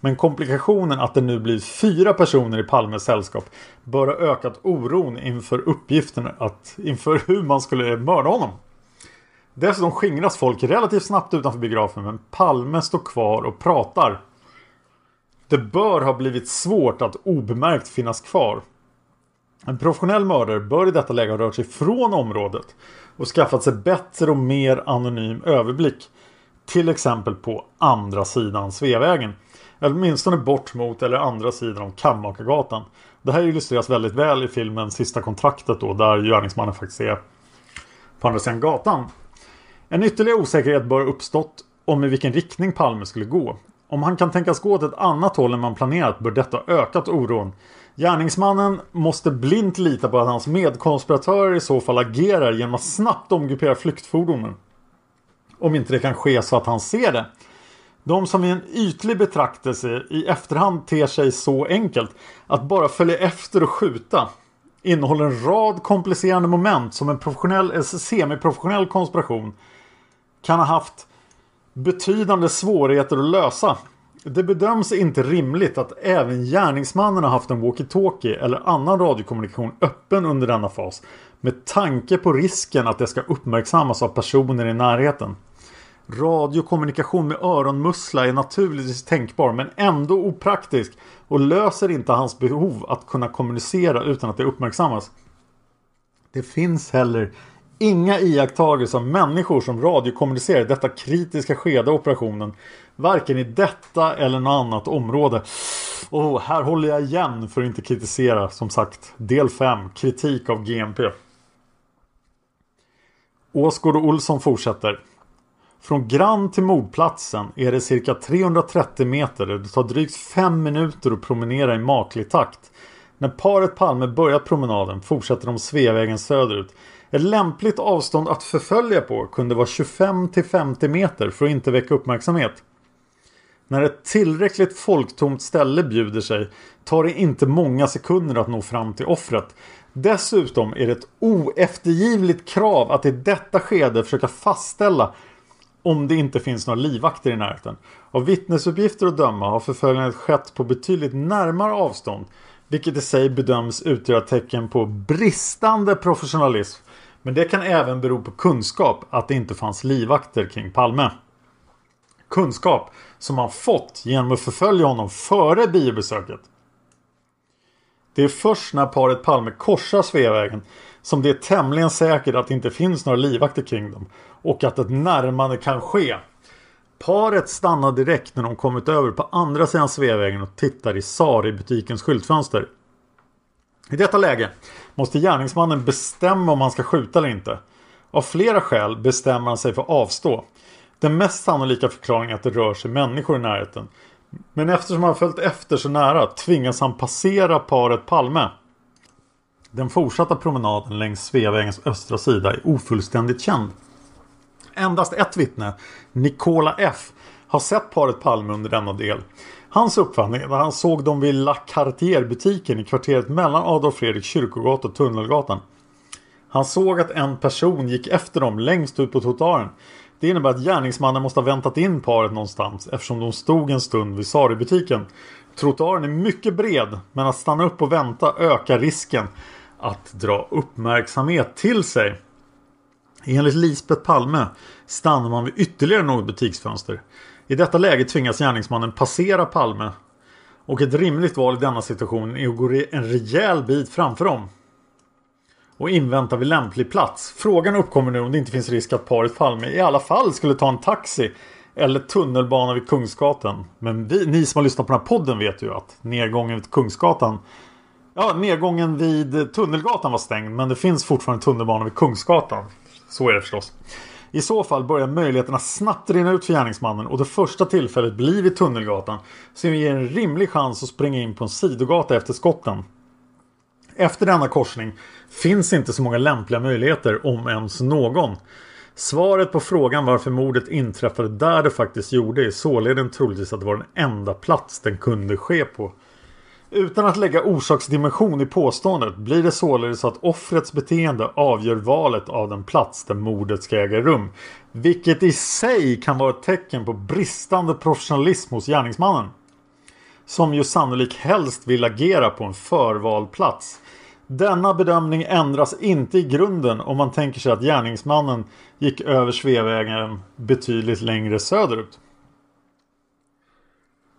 Men komplikationen att det nu blir fyra personer i Palmes sällskap bör ha ökat oron inför uppgiften att inför hur man skulle mörda honom. Dessutom skingras folk relativt snabbt utanför biografen men Palme står kvar och pratar. Det bör ha blivit svårt att obemärkt finnas kvar. En professionell mördare bör i detta läge ha rört sig från området och skaffat sig bättre och mer anonym överblick. Till exempel på andra sidan Sveavägen. Eller åtminstone bort mot eller andra sidan av Kammakargatan. Det här illustreras väldigt väl i filmen Sista kontraktet då där gärningsmannen faktiskt är på andra sidan gatan. En ytterligare osäkerhet bör ha uppstått om i vilken riktning Palme skulle gå. Om han kan tänkas gå åt ett annat håll än man planerat bör detta ha ökat oron. Gärningsmannen måste blint lita på att hans medkonspiratörer i så fall agerar genom att snabbt omgruppera flyktfordonen. Om inte det kan ske så att han ser det. De som i en ytlig betraktelse i efterhand ter sig så enkelt att bara följa efter och skjuta innehåller en rad komplicerande moment som en professionell semiprofessionell konspiration kan ha haft betydande svårigheter att lösa. Det bedöms inte rimligt att även gärningsmannen har haft en walkie-talkie eller annan radiokommunikation öppen under denna fas med tanke på risken att det ska uppmärksammas av personer i närheten. Radiokommunikation med öronmussla är naturligtvis tänkbar men ändå opraktisk och löser inte hans behov att kunna kommunicera utan att det uppmärksammas. Det finns heller inga iakttagelser av människor som radiokommunicerar i detta kritiska skede av operationen. Varken i detta eller något annat område. Och här håller jag igen för att inte kritisera. Som sagt, del 5. Kritik av GMP. Åsgård och Olsson fortsätter. Från Grand till mordplatsen är det cirka 330 meter. Det tar drygt 5 minuter att promenera i maklig takt. När paret Palme börjat promenaden fortsätter de Sveavägen söderut ett lämpligt avstånd att förfölja på kunde vara 25 50 meter för att inte väcka uppmärksamhet. När ett tillräckligt folktomt ställe bjuder sig tar det inte många sekunder att nå fram till offret. Dessutom är det ett oeftergivligt krav att i detta skede försöka fastställa om det inte finns några livvakter i närheten. Av vittnesuppgifter att döma har förföljandet skett på betydligt närmare avstånd vilket i sig bedöms utgöra tecken på bristande professionalism men det kan även bero på kunskap att det inte fanns livvakter kring Palme. Kunskap som han fått genom att förfölja honom före biobesöket. Det är först när paret Palme korsar Sveavägen som det är tämligen säkert att det inte finns några livvakter kring dem och att ett närmande kan ske. Paret stannar direkt när de kommit över på andra sidan Sveavägen och tittar i Sari-butikens skyltfönster. I detta läge måste gärningsmannen bestämma om han ska skjuta eller inte. Av flera skäl bestämmer han sig för att avstå. Den mest sannolika förklaringen är att det rör sig människor i närheten. Men eftersom han följt efter så nära tvingas han passera paret Palme. Den fortsatta promenaden längs Sveavägens östra sida är ofullständigt känd. Endast ett vittne, Nikola F, har sett paret Palme under denna del. Hans uppfattning är att han såg dem vid La Cartier-butiken i kvarteret mellan Adolf Fredrik kyrkogata och Tunnelgatan. Han såg att en person gick efter dem längst ut på trottoaren. Det innebär att gärningsmannen måste ha väntat in paret någonstans eftersom de stod en stund vid Sari-butiken. Trottoaren är mycket bred men att stanna upp och vänta ökar risken att dra uppmärksamhet till sig. Enligt Lisbeth Palme stannar man vid ytterligare något butiksfönster. I detta läge tvingas gärningsmannen passera Palme. Och ett rimligt val i denna situation är att gå en rejäl bit framför dem. Och inväntar vid lämplig plats. Frågan uppkommer nu om det inte finns risk att paret Palme i alla fall skulle ta en taxi eller tunnelbana vid Kungsgatan. Men vi, ni som har lyssnat på den här podden vet ju att nedgången vid Kungsgatan Ja, nedgången vid Tunnelgatan var stängd men det finns fortfarande tunnelbana vid Kungsgatan. Så är det förstås. I så fall börjar möjligheterna snabbt rinna ut för gärningsmannen och det första tillfället blir vid Tunnelgatan som ger en rimlig chans att springa in på en sidogata efter skotten. Efter denna korsning finns inte så många lämpliga möjligheter om ens någon. Svaret på frågan varför mordet inträffade där det faktiskt gjorde är således troligtvis att det var den enda plats den kunde ske på. Utan att lägga orsaksdimension i påståendet blir det således att offrets beteende avgör valet av den plats där mordet ska äga rum. Vilket i sig kan vara ett tecken på bristande professionalism hos gärningsmannen. Som ju sannolikt helst vill agera på en förvald plats. Denna bedömning ändras inte i grunden om man tänker sig att gärningsmannen gick över Sveavägen betydligt längre söderut.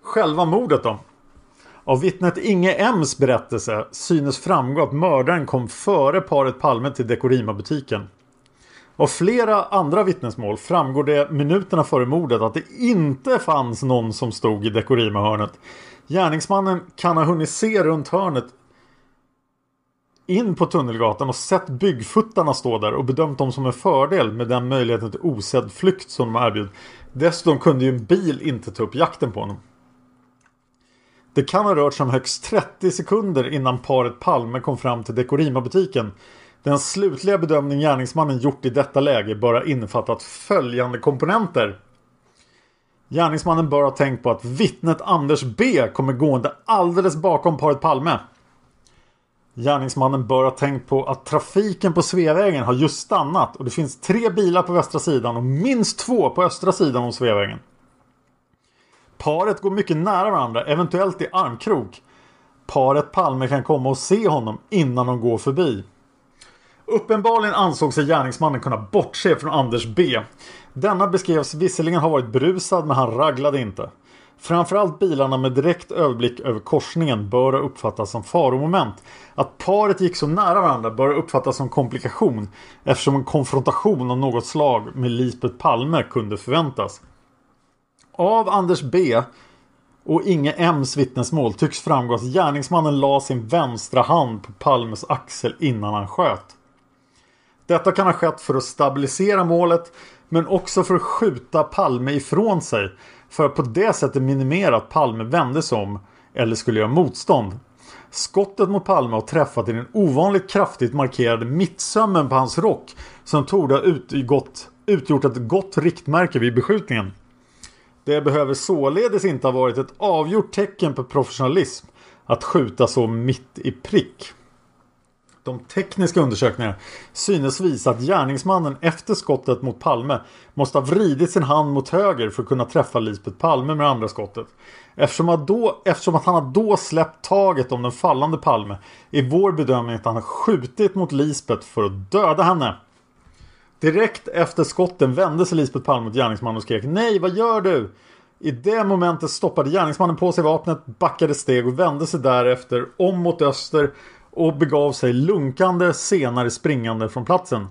Själva mordet då? Av vittnet Inge M's berättelse synes framgå att mördaren kom före paret Palme till Dekorima-butiken. Av flera andra vittnesmål framgår det minuterna före mordet att det inte fanns någon som stod i Dekorima-hörnet. Gärningsmannen kan ha hunnit se runt hörnet in på Tunnelgatan och sett byggfuttarna stå där och bedömt dem som en fördel med den möjligheten till osedd flykt som de erbjöd. Dessutom kunde ju en bil inte ta upp jakten på honom. Det kan ha rört sig om högst 30 sekunder innan paret Palme kom fram till Dekorima-butiken. Den slutliga bedömning gärningsmannen gjort i detta läge bör ha innefattat följande komponenter. Gärningsmannen bör ha tänkt på att vittnet Anders B kommer gående alldeles bakom paret Palme. Gärningsmannen bör ha tänkt på att trafiken på Sveavägen har just stannat och det finns tre bilar på västra sidan och minst två på östra sidan om Sveavägen. Paret går mycket nära varandra, eventuellt i armkrok. Paret Palme kan komma och se honom innan de går förbi. Uppenbarligen ansåg sig gärningsmannen kunna bortse från Anders B. Denna beskrevs visserligen ha varit berusad men han raglade inte. Framförallt bilarna med direkt överblick över korsningen bör ha uppfattats som faromoment. Att paret gick så nära varandra bör ha uppfattats som komplikation eftersom en konfrontation av något slag med Lisbeth Palme kunde förväntas. Av Anders B och Inge M's vittnesmål tycks framgå att gärningsmannen la sin vänstra hand på Palmes axel innan han sköt. Detta kan ha skett för att stabilisera målet men också för att skjuta Palme ifrån sig för att på det sättet minimera att Palme vände sig om eller skulle göra motstånd. Skottet mot Palme har träffat i den ovanligt kraftigt markerade mittsömmen på hans rock som torde ha utgått, utgjort ett gott riktmärke vid beskjutningen. Det behöver således inte ha varit ett avgjort tecken på professionalism att skjuta så mitt i prick. De tekniska undersökningarna synes visa att gärningsmannen efter skottet mot Palme måste ha vridit sin hand mot höger för att kunna träffa Lisbeth Palme med andra skottet. Eftersom att, då, eftersom att han har då släppt taget om den fallande Palme är vår bedömning att han har skjutit mot Lisbeth för att döda henne. Direkt efter skotten vände sig Lisbeth Palme mot gärningsmannen och skrek Nej, vad gör du? I det momentet stoppade gärningsmannen på sig vapnet, backade steg och vände sig därefter om mot öster och begav sig lunkande senare springande från platsen.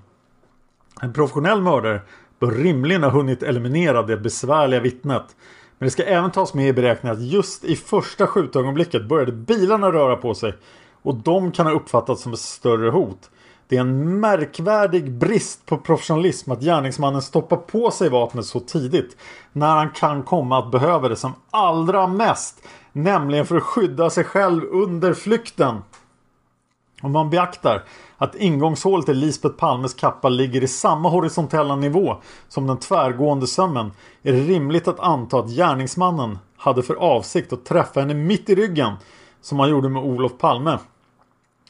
En professionell mördare bör rimligen ha hunnit eliminera det besvärliga vittnet. Men det ska även tas med i beräkningen att just i första skjutögonblicket började bilarna röra på sig och de kan ha uppfattats som ett större hot. Det är en märkvärdig brist på professionalism att gärningsmannen stoppar på sig vapnet så tidigt när han kan komma att behöva det som allra mest. Nämligen för att skydda sig själv under flykten. Om man beaktar att ingångshålet i Lisbeth Palmes kappa ligger i samma horisontella nivå som den tvärgående sömmen är det rimligt att anta att gärningsmannen hade för avsikt att träffa henne mitt i ryggen som han gjorde med Olof Palme.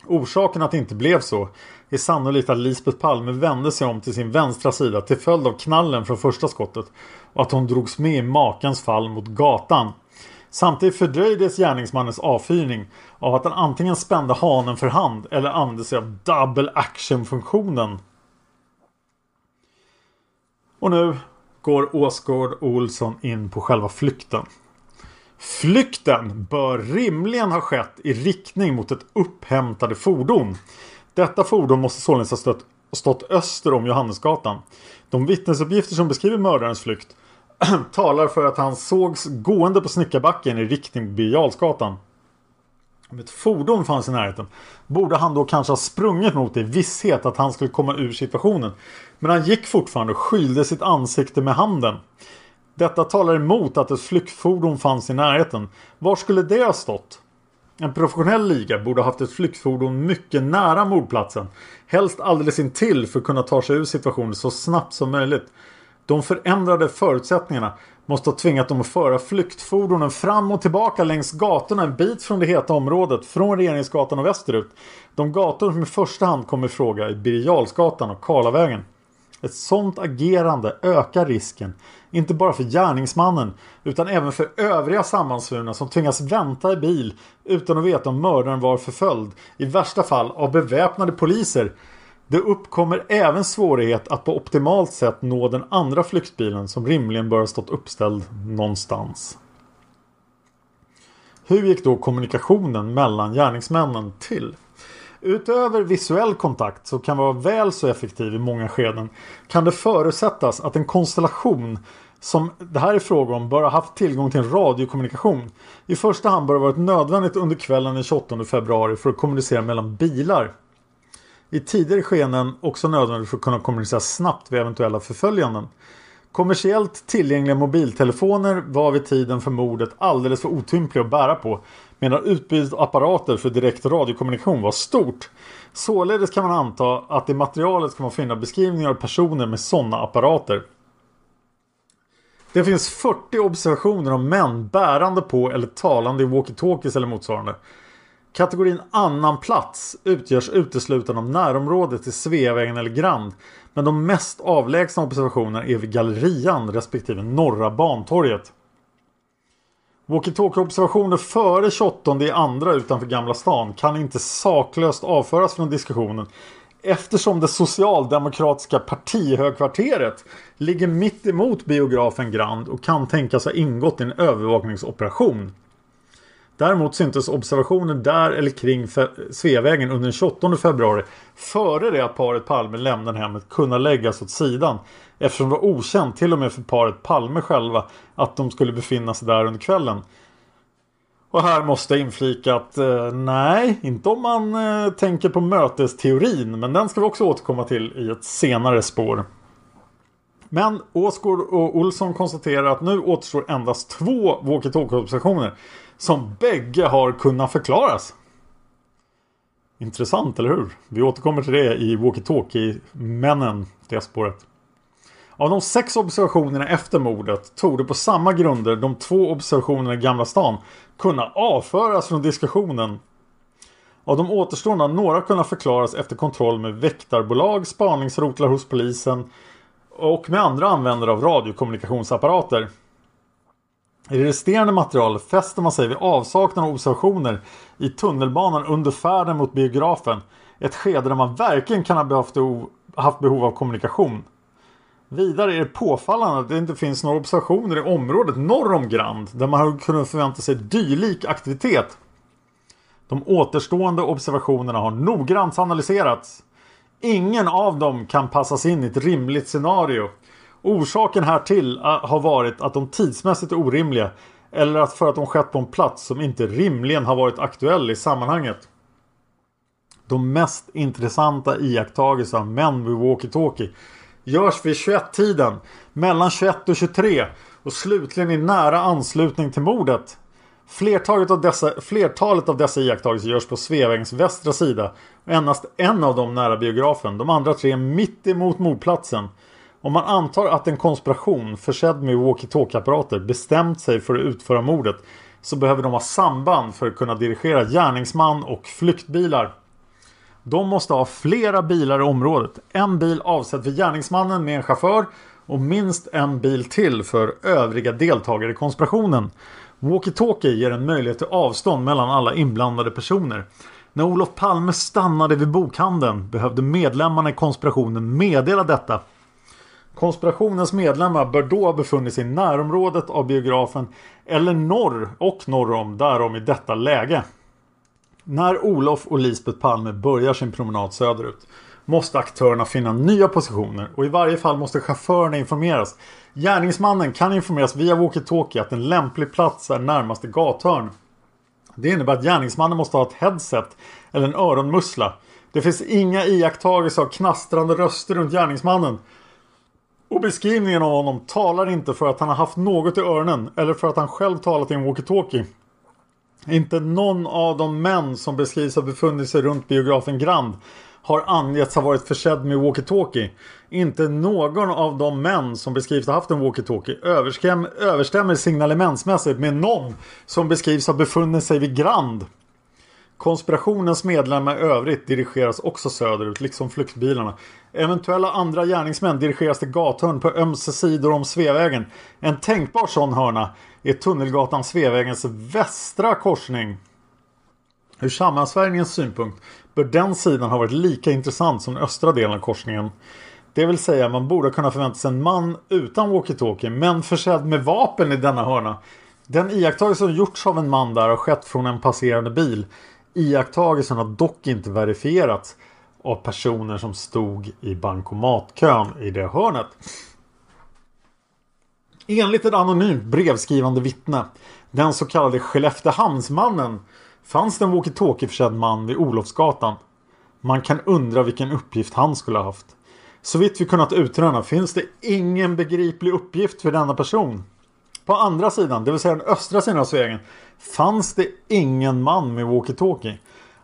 Orsaken att det inte blev så är sannolikt att Lisbeth Palme vände sig om till sin vänstra sida till följd av knallen från första skottet och att hon drogs med i makens fall mot gatan. Samtidigt fördröjdes gärningsmannens avfyrning av att han antingen spände hanen för hand eller använde sig av double action-funktionen. Och nu går Åsgård Olsson in på själva flykten. Flykten bör rimligen ha skett i riktning mot ett upphämtade fordon. Detta fordon måste således ha stött, stått öster om Johannesgatan. De vittnesuppgifter som beskriver mördarens flykt talar för att han sågs gående på Snickarbacken i riktning Birger Om ett fordon fanns i närheten borde han då kanske ha sprungit mot det i visshet att han skulle komma ur situationen. Men han gick fortfarande och skylde sitt ansikte med handen. Detta talar emot att ett flyktfordon fanns i närheten. Var skulle det ha stått? En professionell liga borde ha haft ett flyktfordon mycket nära mordplatsen. Helst alldeles intill för att kunna ta sig ur situationen så snabbt som möjligt. De förändrade förutsättningarna måste ha tvingat dem att föra flyktfordonen fram och tillbaka längs gatorna en bit från det heta området från Regeringsgatan och västerut. De gator som i första hand kommer i fråga är Birger och Karlavägen. Ett sådant agerande ökar risken, inte bara för gärningsmannen utan även för övriga sammansvurna som tvingas vänta i bil utan att veta om mördaren var förföljd, i värsta fall av beväpnade poliser. Det uppkommer även svårighet att på optimalt sätt nå den andra flyktbilen som rimligen bör ha stått uppställd någonstans. Hur gick då kommunikationen mellan gärningsmännen till? Utöver visuell kontakt som kan vara väl så effektiv i många skeden kan det förutsättas att en konstellation som det här är fråga om bör ha haft tillgång till en radiokommunikation. I första hand bör det varit nödvändigt under kvällen den 28 februari för att kommunicera mellan bilar. I tidigare skeenden också nödvändigt för att kunna kommunicera snabbt vid eventuella förföljanden. Kommersiellt tillgängliga mobiltelefoner var vid tiden för mordet alldeles för otympliga att bära på medan utbudet apparater för direkt radiokommunikation var stort. Således kan man anta att i materialet kan man finna beskrivningar av personer med sådana apparater. Det finns 40 observationer av män bärande på eller talande i walkie-talkies eller motsvarande. Kategorin annan plats utgörs uteslutande av närområdet till Sveavägen eller Grand. Men de mest avlägsna observationerna är vid Gallerian respektive Norra Bantorget. Walkie-talkie-observationer före 28 i andra utanför Gamla stan kan inte saklöst avföras från diskussionen eftersom det socialdemokratiska partihögkvarteret ligger mitt emot biografen Grand och kan tänkas ha ingått i en övervakningsoperation. Däremot syntes observationer där eller kring Sveavägen under den 28 februari före det att paret Palme lämnade hemmet kunna läggas åt sidan eftersom det var okänt till och med för paret Palme själva att de skulle befinna sig där under kvällen. Och här måste jag inflika att eh, nej, inte om man eh, tänker på mötesteorin men den ska vi också återkomma till i ett senare spår. Men Åsgård och Olsson konstaterar att nu återstår endast två walkie-talkie-observationer som bägge har kunnat förklaras. Intressant, eller hur? Vi återkommer till det i Walkie-Talkie-männen, det spåret. Av de sex observationerna efter mordet tog det på samma grunder de två observationerna i Gamla stan kunna avföras från diskussionen. Av de återstående har några kunnat förklaras efter kontroll med väktarbolag, spaningsrotlar hos polisen och med andra användare av radiokommunikationsapparater. I det resterande materialet fäster man sig vid avsaknad av observationer i tunnelbanan under färden mot biografen. Ett skede där man verkligen kan ha haft behov av kommunikation. Vidare är det påfallande att det inte finns några observationer i området norr om Grand där man hade kunnat förvänta sig dylik aktivitet. De återstående observationerna har noggrant analyserats. Ingen av dem kan passas in i ett rimligt scenario Orsaken härtill till har varit att de tidsmässigt är orimliga eller att för att de skett på en plats som inte rimligen har varit aktuell i sammanhanget. De mest intressanta iakttagelserna av män vid walkie-talkie görs vid 21-tiden mellan 21 och 23 och slutligen i nära anslutning till mordet. Flertalet av dessa, flertalet av dessa iakttagelser görs på Sveavägens västra sida och endast en av dem nära biografen. De andra tre mitt emot mordplatsen. Om man antar att en konspiration försedd med walkie-talkie-apparater bestämt sig för att utföra mordet så behöver de ha samband för att kunna dirigera gärningsman och flyktbilar. De måste ha flera bilar i området. En bil avsedd för gärningsmannen med en chaufför och minst en bil till för övriga deltagare i konspirationen. Walkie-talkie ger en möjlighet till avstånd mellan alla inblandade personer. När Olof Palme stannade vid bokhandeln behövde medlemmarna i konspirationen meddela detta. Konspirationens medlemmar bör då ha befunnit sig i närområdet av biografen eller norr och norr om därom i detta läge. När Olof och Lisbeth Palme börjar sin promenad söderut måste aktörerna finna nya positioner och i varje fall måste chaufförerna informeras. Gärningsmannen kan informeras via walkie-talkie att en lämplig plats är närmaste gathörn. Det innebär att gärningsmannen måste ha ett headset eller en öronmussla. Det finns inga iakttagelser av knastrande röster runt gärningsmannen. Och beskrivningen av honom talar inte för att han har haft något i öronen eller för att han själv talat i en walkie-talkie. Inte någon av de män som beskrivs ha befunnit sig runt biografen Grand har angetts ha varit försedd med walkie-talkie. Inte någon av de män som beskrivs ha haft en walkie-talkie överstämmer signalementsmässigt med någon som beskrivs ha befunnit sig vid Grand. Konspirationens medlemmar i övrigt dirigeras också söderut, liksom flyktbilarna. Eventuella andra gärningsmän dirigeras till gathörn på ömse sidor om Sveavägen. En tänkbar sån hörna är Tunnelgatan Sveavägens västra korsning. Ur sammansvärjningens synpunkt bör den sidan ha varit lika intressant som den östra delen av korsningen. Det vill säga man borde kunna förvänta sig en man utan walkie-talkie men försedd med vapen i denna hörna. Den iakttagelse som gjorts av en man där har skett från en passerande bil. Iakttagelsen har dock inte verifierats av personer som stod i bankomatkön i det hörnet. Enligt ett anonymt brevskrivande vittne, den så kallade Skelleftehamnsmannen, fanns det en walkie-talkie-försedd man vid Olofsgatan. Man kan undra vilken uppgift han skulle ha haft. Så vitt vi kunnat utröna finns det ingen begriplig uppgift för denna person. På andra sidan, det vill säga den östra sidan av Sveavägen, fanns det ingen man med walkie-talkie.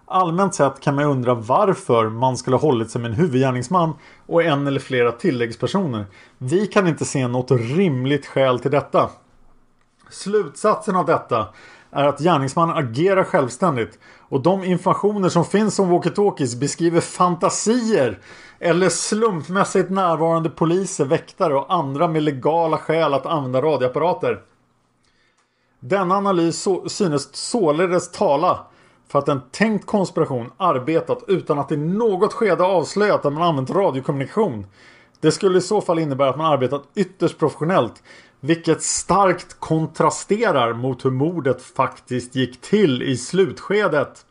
Allmänt sett kan man undra varför man skulle ha hållit sig med en huvudgärningsman och en eller flera tilläggspersoner. Vi kan inte se något rimligt skäl till detta. Slutsatsen av detta är att gärningsmannen agerar självständigt och de informationer som finns om walkie-talkies beskriver fantasier eller slumpmässigt närvarande poliser, väktare och andra med legala skäl att använda radioapparater. Denna analys så, synes således tala för att en tänkt konspiration arbetat utan att i något skede avslöjat att man använt radiokommunikation. Det skulle i så fall innebära att man arbetat ytterst professionellt vilket starkt kontrasterar mot hur mordet faktiskt gick till i slutskedet.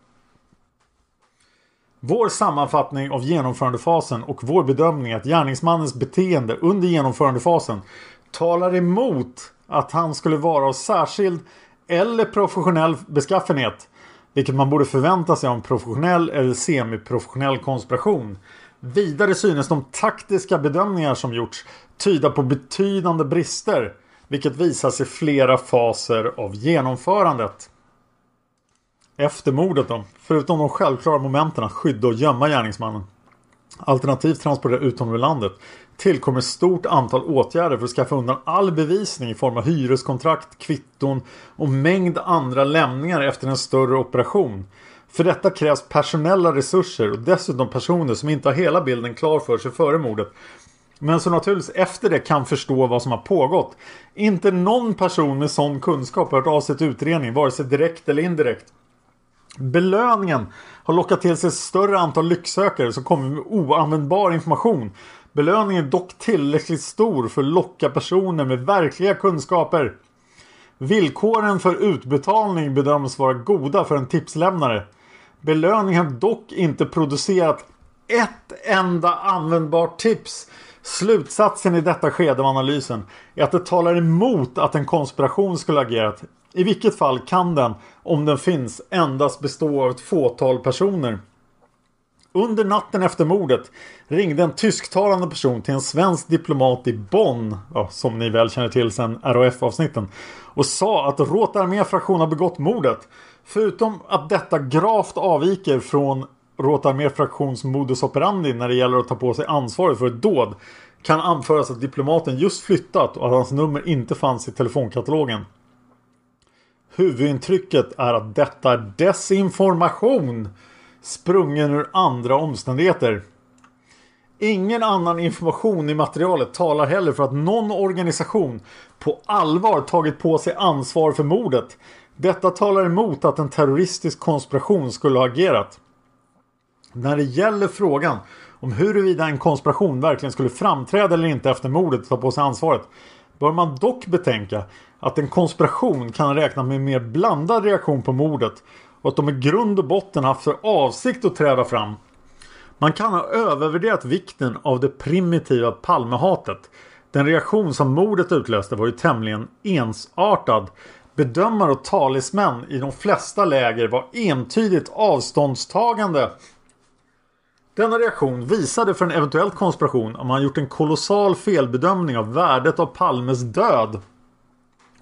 Vår sammanfattning av genomförandefasen och vår bedömning att gärningsmannens beteende under genomförandefasen talar emot att han skulle vara av särskild eller professionell beskaffenhet vilket man borde förvänta sig av en professionell eller semiprofessionell konspiration. Vidare synes de taktiska bedömningar som gjorts tyda på betydande brister. Vilket visas i flera faser av genomförandet. Efter mordet då, förutom de självklara momenten att skydda och gömma gärningsmannen alternativt transportera ut honom ur landet tillkommer ett stort antal åtgärder för att skaffa undan all bevisning i form av hyreskontrakt, kvitton och mängd andra lämningar efter en större operation. För detta krävs personella resurser och dessutom personer som inte har hela bilden klar för sig före mordet. Men som naturligtvis efter det kan förstå vad som har pågått. Inte någon person med sån kunskap har hört av sig till utredningen, vare sig direkt eller indirekt. Belöningen har lockat till sig ett större antal lycksökare som kommer med oanvändbar information. Belöningen är dock tillräckligt stor för att locka personer med verkliga kunskaper. Villkoren för utbetalning bedöms vara goda för en tipslämnare. Belöningen har dock inte producerat ett enda användbart tips Slutsatsen i detta skede av analysen är att det talar emot att en konspiration skulle agerat. I vilket fall kan den, om den finns, endast bestå av ett fåtal personer. Under natten efter mordet ringde en tysktalande person till en svensk diplomat i Bonn, ja, som ni väl känner till sedan RAF-avsnitten, och sa att Rotarmé fraktion har begått mordet. Förutom att detta gravt avviker från råtar mer modus operandi när det gäller att ta på sig ansvaret för ett dåd kan anföras att diplomaten just flyttat och att hans nummer inte fanns i telefonkatalogen. Huvudintrycket är att detta är desinformation sprungen ur andra omständigheter. Ingen annan information i materialet talar heller för att någon organisation på allvar tagit på sig ansvar för mordet. Detta talar emot att en terroristisk konspiration skulle ha agerat. När det gäller frågan om huruvida en konspiration verkligen skulle framträda eller inte efter mordet och ta på sig ansvaret bör man dock betänka att en konspiration kan räkna med en mer blandad reaktion på mordet och att de i grund och botten haft för avsikt att träda fram. Man kan ha övervärderat vikten av det primitiva Palmehatet. Den reaktion som mordet utlöste var ju tämligen ensartad. Bedömare och talismän i de flesta läger var entydigt avståndstagande. Denna reaktion visade för en eventuell konspiration om man gjort en kolossal felbedömning av värdet av Palmes död.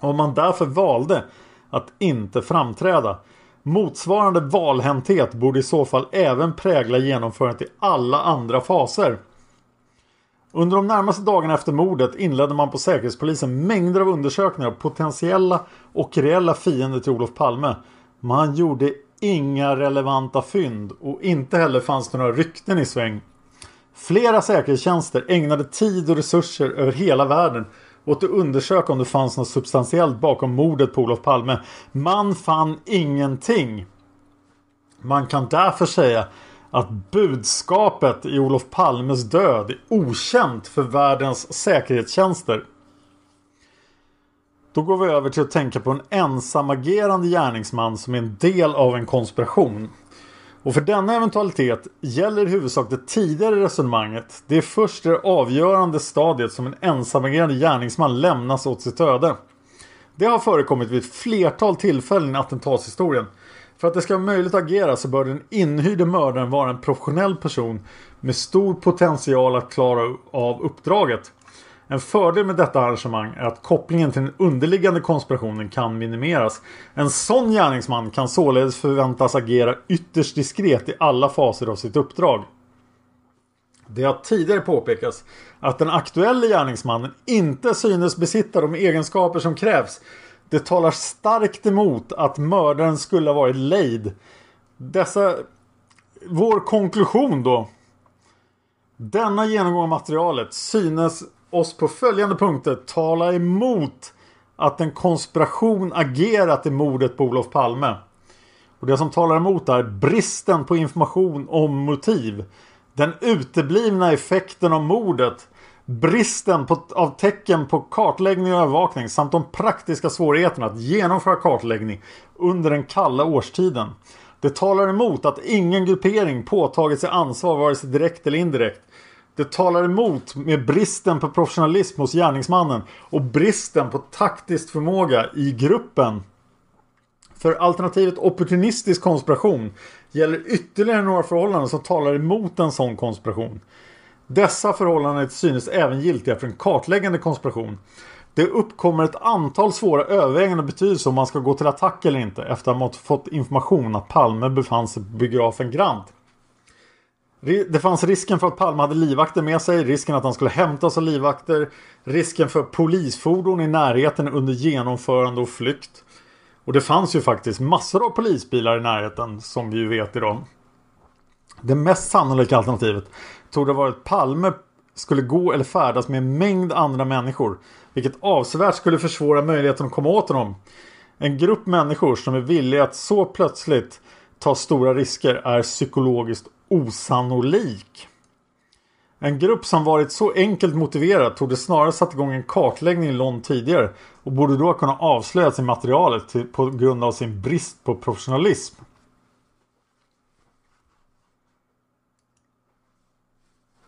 Och om man därför valde att inte framträda. Motsvarande valhänthet borde i så fall även prägla genomförandet i alla andra faser. Under de närmaste dagarna efter mordet inledde man på Säkerhetspolisen mängder av undersökningar av potentiella och reella fiender till Olof Palme. Man gjorde inga relevanta fynd och inte heller fanns det några rykten i sväng. Flera säkerhetstjänster ägnade tid och resurser över hela världen åt att undersöka om det fanns något substantiellt bakom mordet på Olof Palme. Man fann ingenting. Man kan därför säga att budskapet i Olof Palmes död är okänt för världens säkerhetstjänster. Då går vi över till att tänka på en ensamagerande gärningsman som är en del av en konspiration. Och för denna eventualitet gäller i huvudsak det tidigare resonemanget. Det är först i det avgörande stadiet som en ensamagerande gärningsman lämnas åt sitt öde. Det har förekommit vid ett flertal tillfällen i attentatshistorien. För att det ska vara möjligt att agera så bör den inhyrde mördaren vara en professionell person med stor potential att klara av uppdraget. En fördel med detta arrangemang är att kopplingen till den underliggande konspirationen kan minimeras. En sån gärningsman kan således förväntas agera ytterst diskret i alla faser av sitt uppdrag. Det har tidigare påpekats att den aktuella gärningsmannen inte synes besitta de egenskaper som krävs. Det talar starkt emot att mördaren skulle ha varit lejd. Dessa... Vår konklusion då. Denna genomgång av materialet synes oss på följande punkter tala emot att en konspiration agerat i mordet på Olof Palme. Och det som talar emot är bristen på information om motiv. Den uteblivna effekten av mordet. Bristen på, av tecken på kartläggning och övervakning samt de praktiska svårigheterna att genomföra kartläggning under den kalla årstiden. Det talar emot att ingen gruppering påtagit sig ansvar vare sig direkt eller indirekt. Det talar emot med bristen på professionalism hos gärningsmannen och bristen på taktisk förmåga i gruppen. För alternativet opportunistisk konspiration gäller ytterligare några förhållanden som talar emot en sån konspiration. Dessa förhållanden är till synes även giltiga för en kartläggande konspiration. Det uppkommer ett antal svåra överväganden av betydelse om man ska gå till attack eller inte efter att ha fått information att Palme befann sig på biografen Grant. Det fanns risken för att Palme hade livvakter med sig, risken att han skulle hämtas av livvakter, risken för polisfordon i närheten under genomförande och flykt. Och det fanns ju faktiskt massor av polisbilar i närheten som vi ju vet idag. Det mest sannolika alternativet tog det vara att Palme skulle gå eller färdas med en mängd andra människor. Vilket avsevärt skulle försvåra möjligheten att komma åt honom. En grupp människor som är villiga att så plötsligt ta stora risker är psykologiskt osannolik. En grupp som varit så enkelt motiverad tog det snarare satt igång en kartläggning långt tidigare och borde då kunna avslöja i materialet till, på grund av sin brist på professionalism.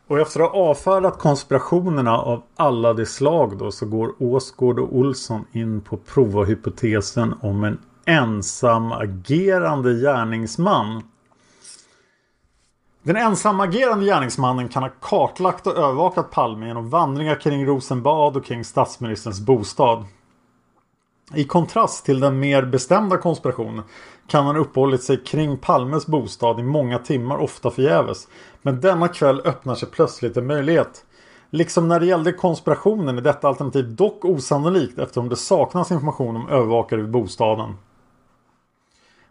Och efter att ha avfärdat konspirationerna av alla de slag då så går Åsgård och Olsson in på prova hypotesen om en ensam agerande gärningsman. Den ensamagerande gärningsmannen kan ha kartlagt och övervakat Palme genom vandringar kring Rosenbad och kring statsministerns bostad. I kontrast till den mer bestämda konspirationen kan han uppehållit sig kring Palmes bostad i många timmar, ofta förgäves. Men denna kväll öppnar sig plötsligt en möjlighet. Liksom när det gällde konspirationen är detta alternativ dock osannolikt eftersom det saknas information om övervakare vid bostaden.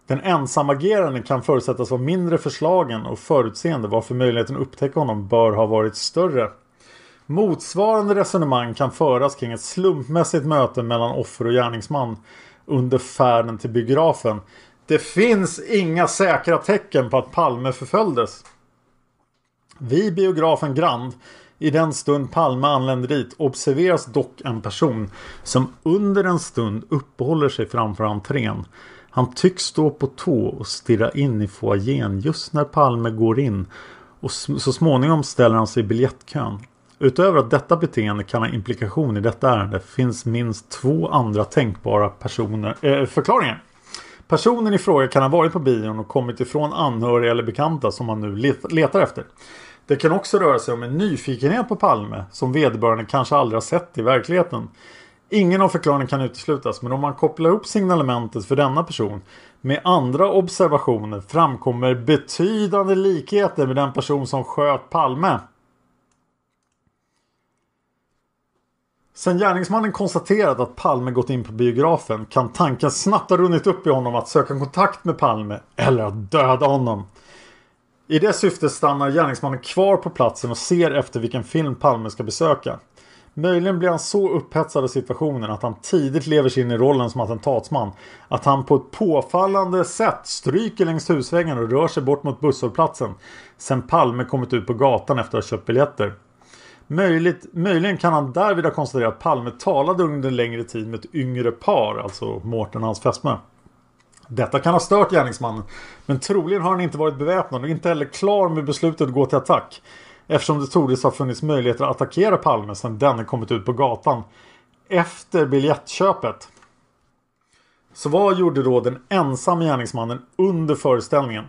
Den ensamagerande kan förutsättas vara mindre förslagen och förutseende varför möjligheten att upptäcka honom bör ha varit större. Motsvarande resonemang kan föras kring ett slumpmässigt möte mellan offer och gärningsman under färden till biografen. Det finns inga säkra tecken på att Palme förföljdes. Vid biografen Grand, i den stund Palme anländer dit, observeras dock en person som under en stund uppehåller sig framför entrén. Han tycks stå på tå och stirra in i foajén just när Palme går in och så småningom ställer han sig i biljettkön. Utöver att detta beteende kan ha implikation i detta ärende finns minst två andra tänkbara personer, äh, förklaringar. Personen i fråga kan ha varit på bion och kommit ifrån anhöriga eller bekanta som man nu letar efter. Det kan också röra sig om en nyfikenhet på Palme som vederbörande kanske aldrig har sett i verkligheten. Ingen av förklaringarna kan uteslutas men om man kopplar upp signalementet för denna person med andra observationer framkommer betydande likheter med den person som sköt Palme. Sen gärningsmannen konstaterat att Palme gått in på biografen kan tanken snabbt ha runnit upp i honom att söka kontakt med Palme eller att döda honom. I det syftet stannar gärningsmannen kvar på platsen och ser efter vilken film Palme ska besöka. Möjligen blir han så upphetsad av situationen att han tidigt lever sig in i rollen som attentatsman. Att han på ett påfallande sätt stryker längs husväggen och rör sig bort mot busshållplatsen. Sen Palme kommit ut på gatan efter att ha köpt biljetter. Möjligt, möjligen kan han därvid ha konstaterat att Palme talade under en längre tid med ett yngre par, alltså Mårten och hans fästmö. Detta kan ha stört gärningsmannen, men troligen har han inte varit beväpnad och inte heller klar med beslutet att gå till attack. Eftersom det troligtvis har funnits möjligheter att attackera Palme sedan denne kommit ut på gatan efter biljettköpet. Så vad gjorde då den ensamma gärningsmannen under föreställningen?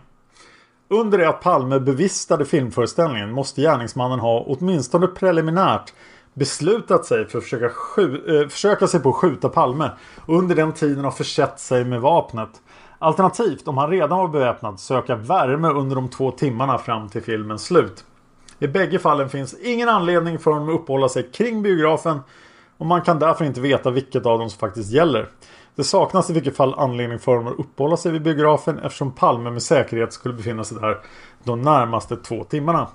Under det att Palme bevistade filmföreställningen måste gärningsmannen ha åtminstone preliminärt beslutat sig för att försöka, äh, försöka sig på att skjuta Palme och under den tiden ha försett sig med vapnet. Alternativt, om han redan var beväpnad, söka värme under de två timmarna fram till filmens slut. I bägge fallen finns ingen anledning för honom att uppehålla sig kring biografen och man kan därför inte veta vilket av dem som faktiskt gäller. Det saknas i vilket fall anledning för honom att uppehålla sig vid biografen eftersom Palme med säkerhet skulle befinna sig där de närmaste två timmarna.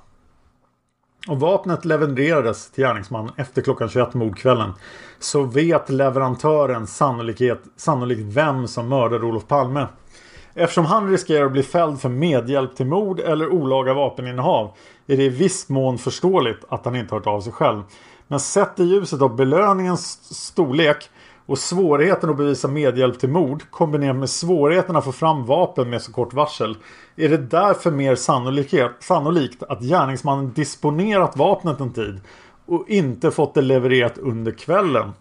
Och vapnet levererades till gärningsmannen efter klockan 21 mordkvällen. Så vet leverantören sannolikt vem som mördade Olof Palme. Eftersom han riskerar att bli fälld för medhjälp till mord eller olaga vapeninnehav är det i viss mån förståeligt att han inte hört av sig själv. Men sett i ljuset av belöningens storlek och svårigheten att bevisa medhjälp till mord kombinerat med svårigheten att få fram vapen med så kort varsel är det därför mer sannolikt att gärningsmannen disponerat vapnet en tid och inte fått det levererat under kvällen.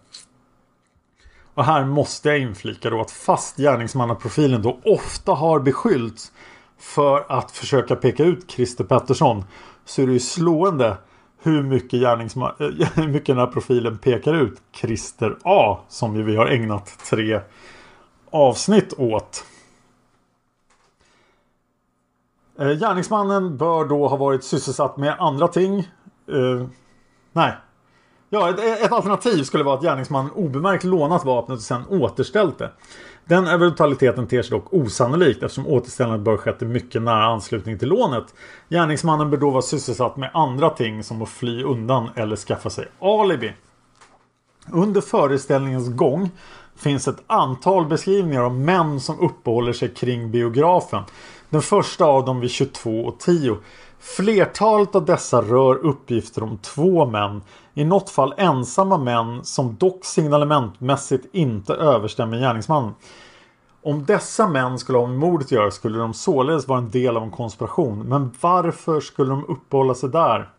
Och här måste jag inflika då att fast gärningsmannaprofilen då ofta har beskyllts för att försöka peka ut Christer Pettersson så är det ju slående hur mycket, eh, hur mycket den här profilen pekar ut Christer A. Som vi har ägnat tre avsnitt åt. Eh, gärningsmannen bör då ha varit sysselsatt med andra ting. Uh, nej. Ja, ett, ett, alternativ skulle vara att gärningsmannen obemärkt lånat vapnet och sen återställt det. Den eventualiteten ter sig dock osannolikt eftersom återställandet bör skett i mycket nära anslutning till lånet. Gärningsmannen bör då vara sysselsatt med andra ting som att fly undan eller skaffa sig alibi. Under föreställningens gång finns ett antal beskrivningar av män som uppehåller sig kring biografen. Den första av dem vid 22.10. Flertalet av dessa rör uppgifter om två män. I något fall ensamma män som dock signalementmässigt inte överstämmer gärningsmannen. Om dessa män skulle ha med mordet att göra skulle de således vara en del av en konspiration. Men varför skulle de uppehålla sig där?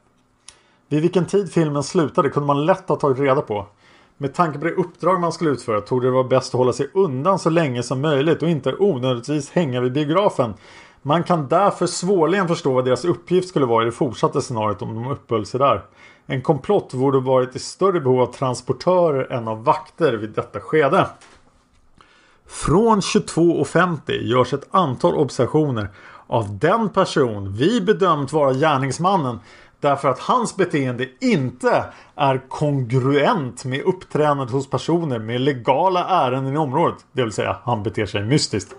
Vid vilken tid filmen slutade kunde man lätt ha tagit reda på. Med tanke på det uppdrag man skulle utföra tog det vara bäst att hålla sig undan så länge som möjligt och inte onödigtvis hänga vid biografen. Man kan därför svårligen förstå vad deras uppgift skulle vara i det fortsatta scenariot om de uppehöll sig där. En komplott borde varit i större behov av transportörer än av vakter vid detta skede. Från 22.50 görs ett antal observationer av den person vi bedömt vara gärningsmannen Därför att hans beteende inte är kongruent med uppträdandet hos personer med legala ärenden i området. Det vill säga, han beter sig mystiskt.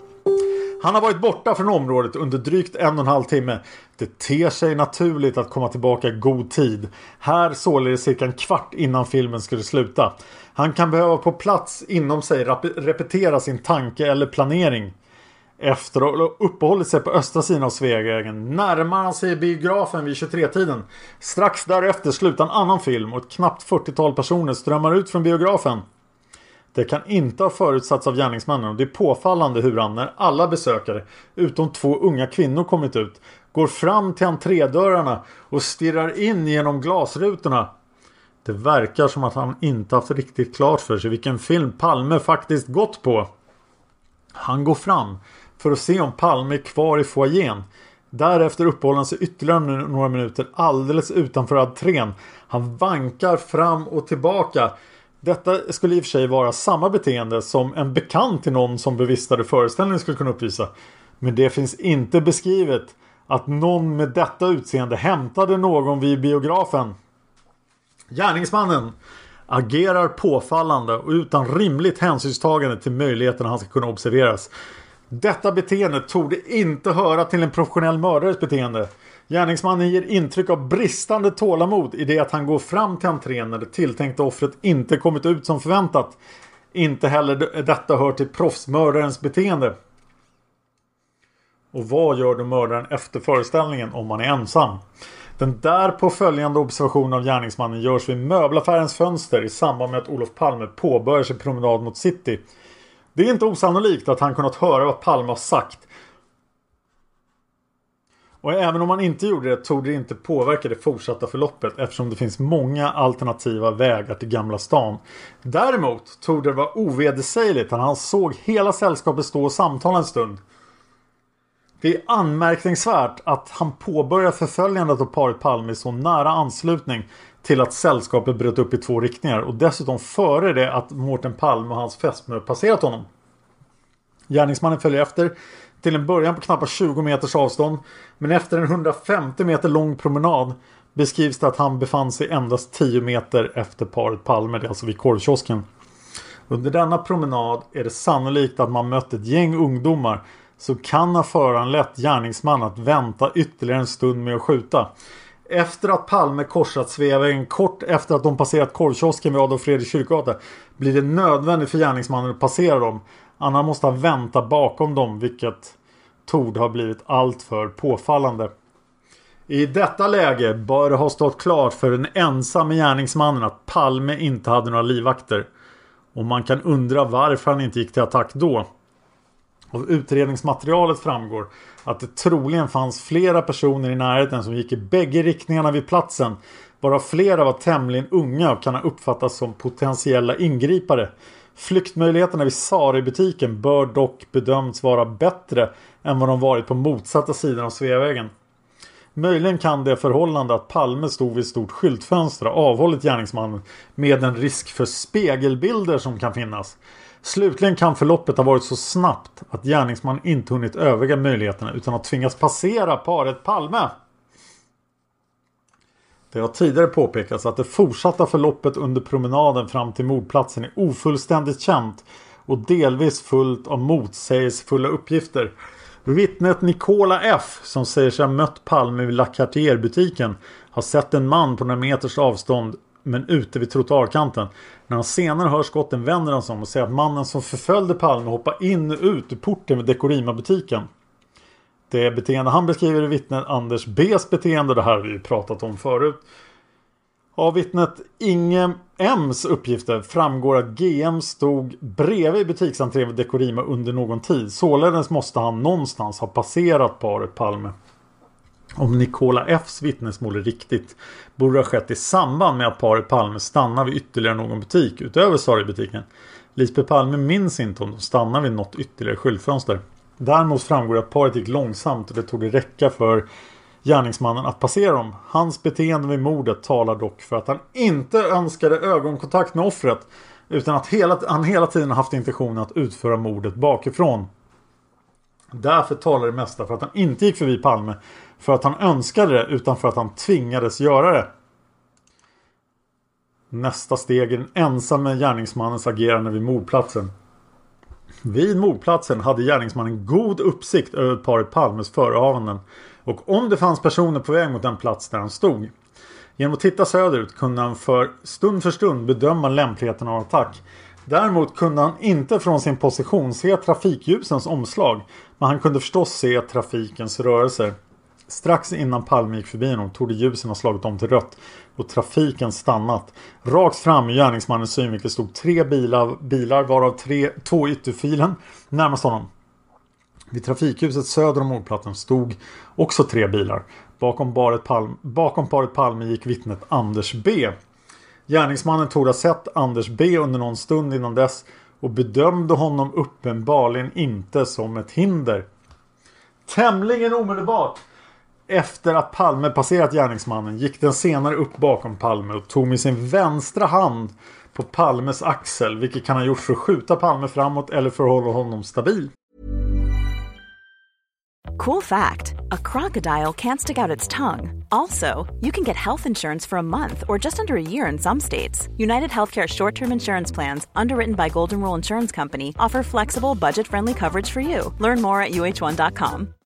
Han har varit borta från området under drygt en och en halv timme. Det ter sig naturligt att komma tillbaka i god tid. Här således cirka en kvart innan filmen skulle sluta. Han kan behöva på plats inom sig repetera sin tanke eller planering. Efter att ha uppehållit sig på östra sidan av Sveavägen närmar han sig biografen vid 23-tiden. Strax därefter slutar en annan film och ett knappt 40-tal personer strömmar ut från biografen. Det kan inte ha förutsatts av gärningsmannen och det är påfallande hur han, när alla besökare, utom två unga kvinnor kommit ut, går fram till entrédörrarna och stirrar in genom glasrutorna. Det verkar som att han inte haft riktigt klart för sig vilken film Palme faktiskt gått på. Han går fram för att se om Palme är kvar i foajén. Därefter uppehåller han sig ytterligare några minuter alldeles utanför entrén. Han vankar fram och tillbaka. Detta skulle i och för sig vara samma beteende som en bekant till någon som bevistade föreställningen skulle kunna uppvisa. Men det finns inte beskrivet att någon med detta utseende hämtade någon vid biografen. Gärningsmannen agerar påfallande och utan rimligt hänsynstagande till möjligheten han ska kunna observeras. Detta beteende torde inte höra till en professionell mördares beteende. Gärningsmannen ger intryck av bristande tålamod i det att han går fram till entrén när det tilltänkta offret inte kommit ut som förväntat. Inte heller detta hör till proffsmördarens beteende. Och vad gör då mördaren efter föreställningen om man är ensam? Den därpå följande observationen av gärningsmannen görs vid möbelaffärens fönster i samband med att Olof Palme påbörjar sin promenad mot city. Det är inte osannolikt att han kunnat höra vad Palme har sagt. Och även om han inte gjorde det tog det inte påverka det fortsatta förloppet eftersom det finns många alternativa vägar till Gamla stan. Däremot tog det vara ovedersägligt att han såg hela sällskapet stå och samtala en stund. Det är anmärkningsvärt att han påbörjar förföljandet av paret Palme i så nära anslutning till att sällskapet bröt upp i två riktningar och dessutom före det att Mårten Palme och hans fästmö passerat honom. Gärningsmannen följer efter till en början på knappt 20 meters avstånd men efter en 150 meter lång promenad beskrivs det att han befann sig endast 10 meter efter paret Palme, det är alltså vid korvkiosken. Under denna promenad är det sannolikt att man mött ett gäng ungdomar som kan ha föranlett gärningsmannen att vänta ytterligare en stund med att skjuta. Efter att Palme korsat Sveavägen kort efter att de passerat korvkiosken vid Adolf Fredriks kyrkogata blir det nödvändigt för gärningsmannen att passera dem. Anna måste han vänta bakom dem vilket torde ha blivit alltför påfallande. I detta läge bör det ha stått klart för den ensamme gärningsmannen att Palme inte hade några livvakter. Och man kan undra varför han inte gick till attack då. Av utredningsmaterialet framgår att det troligen fanns flera personer i närheten som gick i bägge riktningarna vid platsen. Varav flera var tämligen unga och kan ha uppfattats som potentiella ingripare. Flyktmöjligheterna vid Sari-butiken bör dock bedömts vara bättre än vad de varit på motsatta sidan av Sveavägen. Möjligen kan det förhållande att Palme stod vid ett stort skyltfönster ha avhållit gärningsmannen med den risk för spegelbilder som kan finnas. Slutligen kan förloppet ha varit så snabbt att gärningsmannen inte hunnit överväga möjligheterna utan har tvingats passera paret Palme. Det har tidigare påpekats att det fortsatta förloppet under promenaden fram till mordplatsen är ofullständigt känt och delvis fullt av motsägelsefulla uppgifter. Vittnet Nicola F som säger sig ha mött Palme vid La Cartier-butiken har sett en man på några meters avstånd men ute vid trottoarkanten. När han senare hör skotten vänder han sig om och säger att mannen som förföljde Palme hoppar in och ut ur porten vid Dekorima-butiken. Det beteende han beskriver är vittnet Anders B's beteende. Det här har vi ju pratat om förut. Av vittnet Inge M's uppgifter framgår att GM stod bredvid butiksentrén vid Dekorima under någon tid. Således måste han någonstans ha passerat paret Palme. Om Nikola Fs vittnesmål är riktigt borde det ha skett i samband med att paret Palme stannar vid ytterligare någon butik utöver Saributiken. Lisbeth Palme minns inte om de stannar vid något ytterligare skyltfönster. Däremot framgår det att paret gick långsamt och det tog det räcka för gärningsmannen att passera dem. Hans beteende vid mordet talar dock för att han inte önskade ögonkontakt med offret utan att hela, han hela tiden haft intentionen att utföra mordet bakifrån. Därför talar det mesta för att han inte gick förbi Palme för att han önskade det utan för att han tvingades göra det. Nästa steg är den ensamme gärningsmannens agerande vid mordplatsen. Vid mordplatsen hade gärningsmannen god uppsikt över paret Palmes förehavanden och om det fanns personer på väg mot den plats där han stod. Genom att titta söderut kunde han för stund för stund bedöma lämpligheten av attack. Däremot kunde han inte från sin position se trafikljusens omslag. Men han kunde förstås se trafikens rörelser. Strax innan Palme gick förbi honom torde ljusen ha slagit om till rött och trafiken stannat. Rakt fram i gärningsmannens synvinkel stod tre bilar, bilar varav tre, två i ytterfilen närmast honom. Vid trafikhuset söder om mordplatsen stod också tre bilar. Bakom paret, Palme, bakom paret Palme gick vittnet Anders B. Gärningsmannen torde ha sett Anders B under någon stund innan dess och bedömde honom uppenbarligen inte som ett hinder. Tämligen omedelbart efter att Palme passerat gärningsmannen gick den senare upp bakom Palme och tog med sin vänstra hand på Palmes axel vilket kan ha gjorts för att skjuta Palme framåt eller för att hålla honom stabil. Cool fact a crocodile can't stick out its tongue. Also, you can get health insurance for a month or just under a year in some states. United Healthcare short term insurance plans, underwritten by Golden Rule Insurance Company, offer flexible, budget friendly coverage for you. Learn more at uh1.com.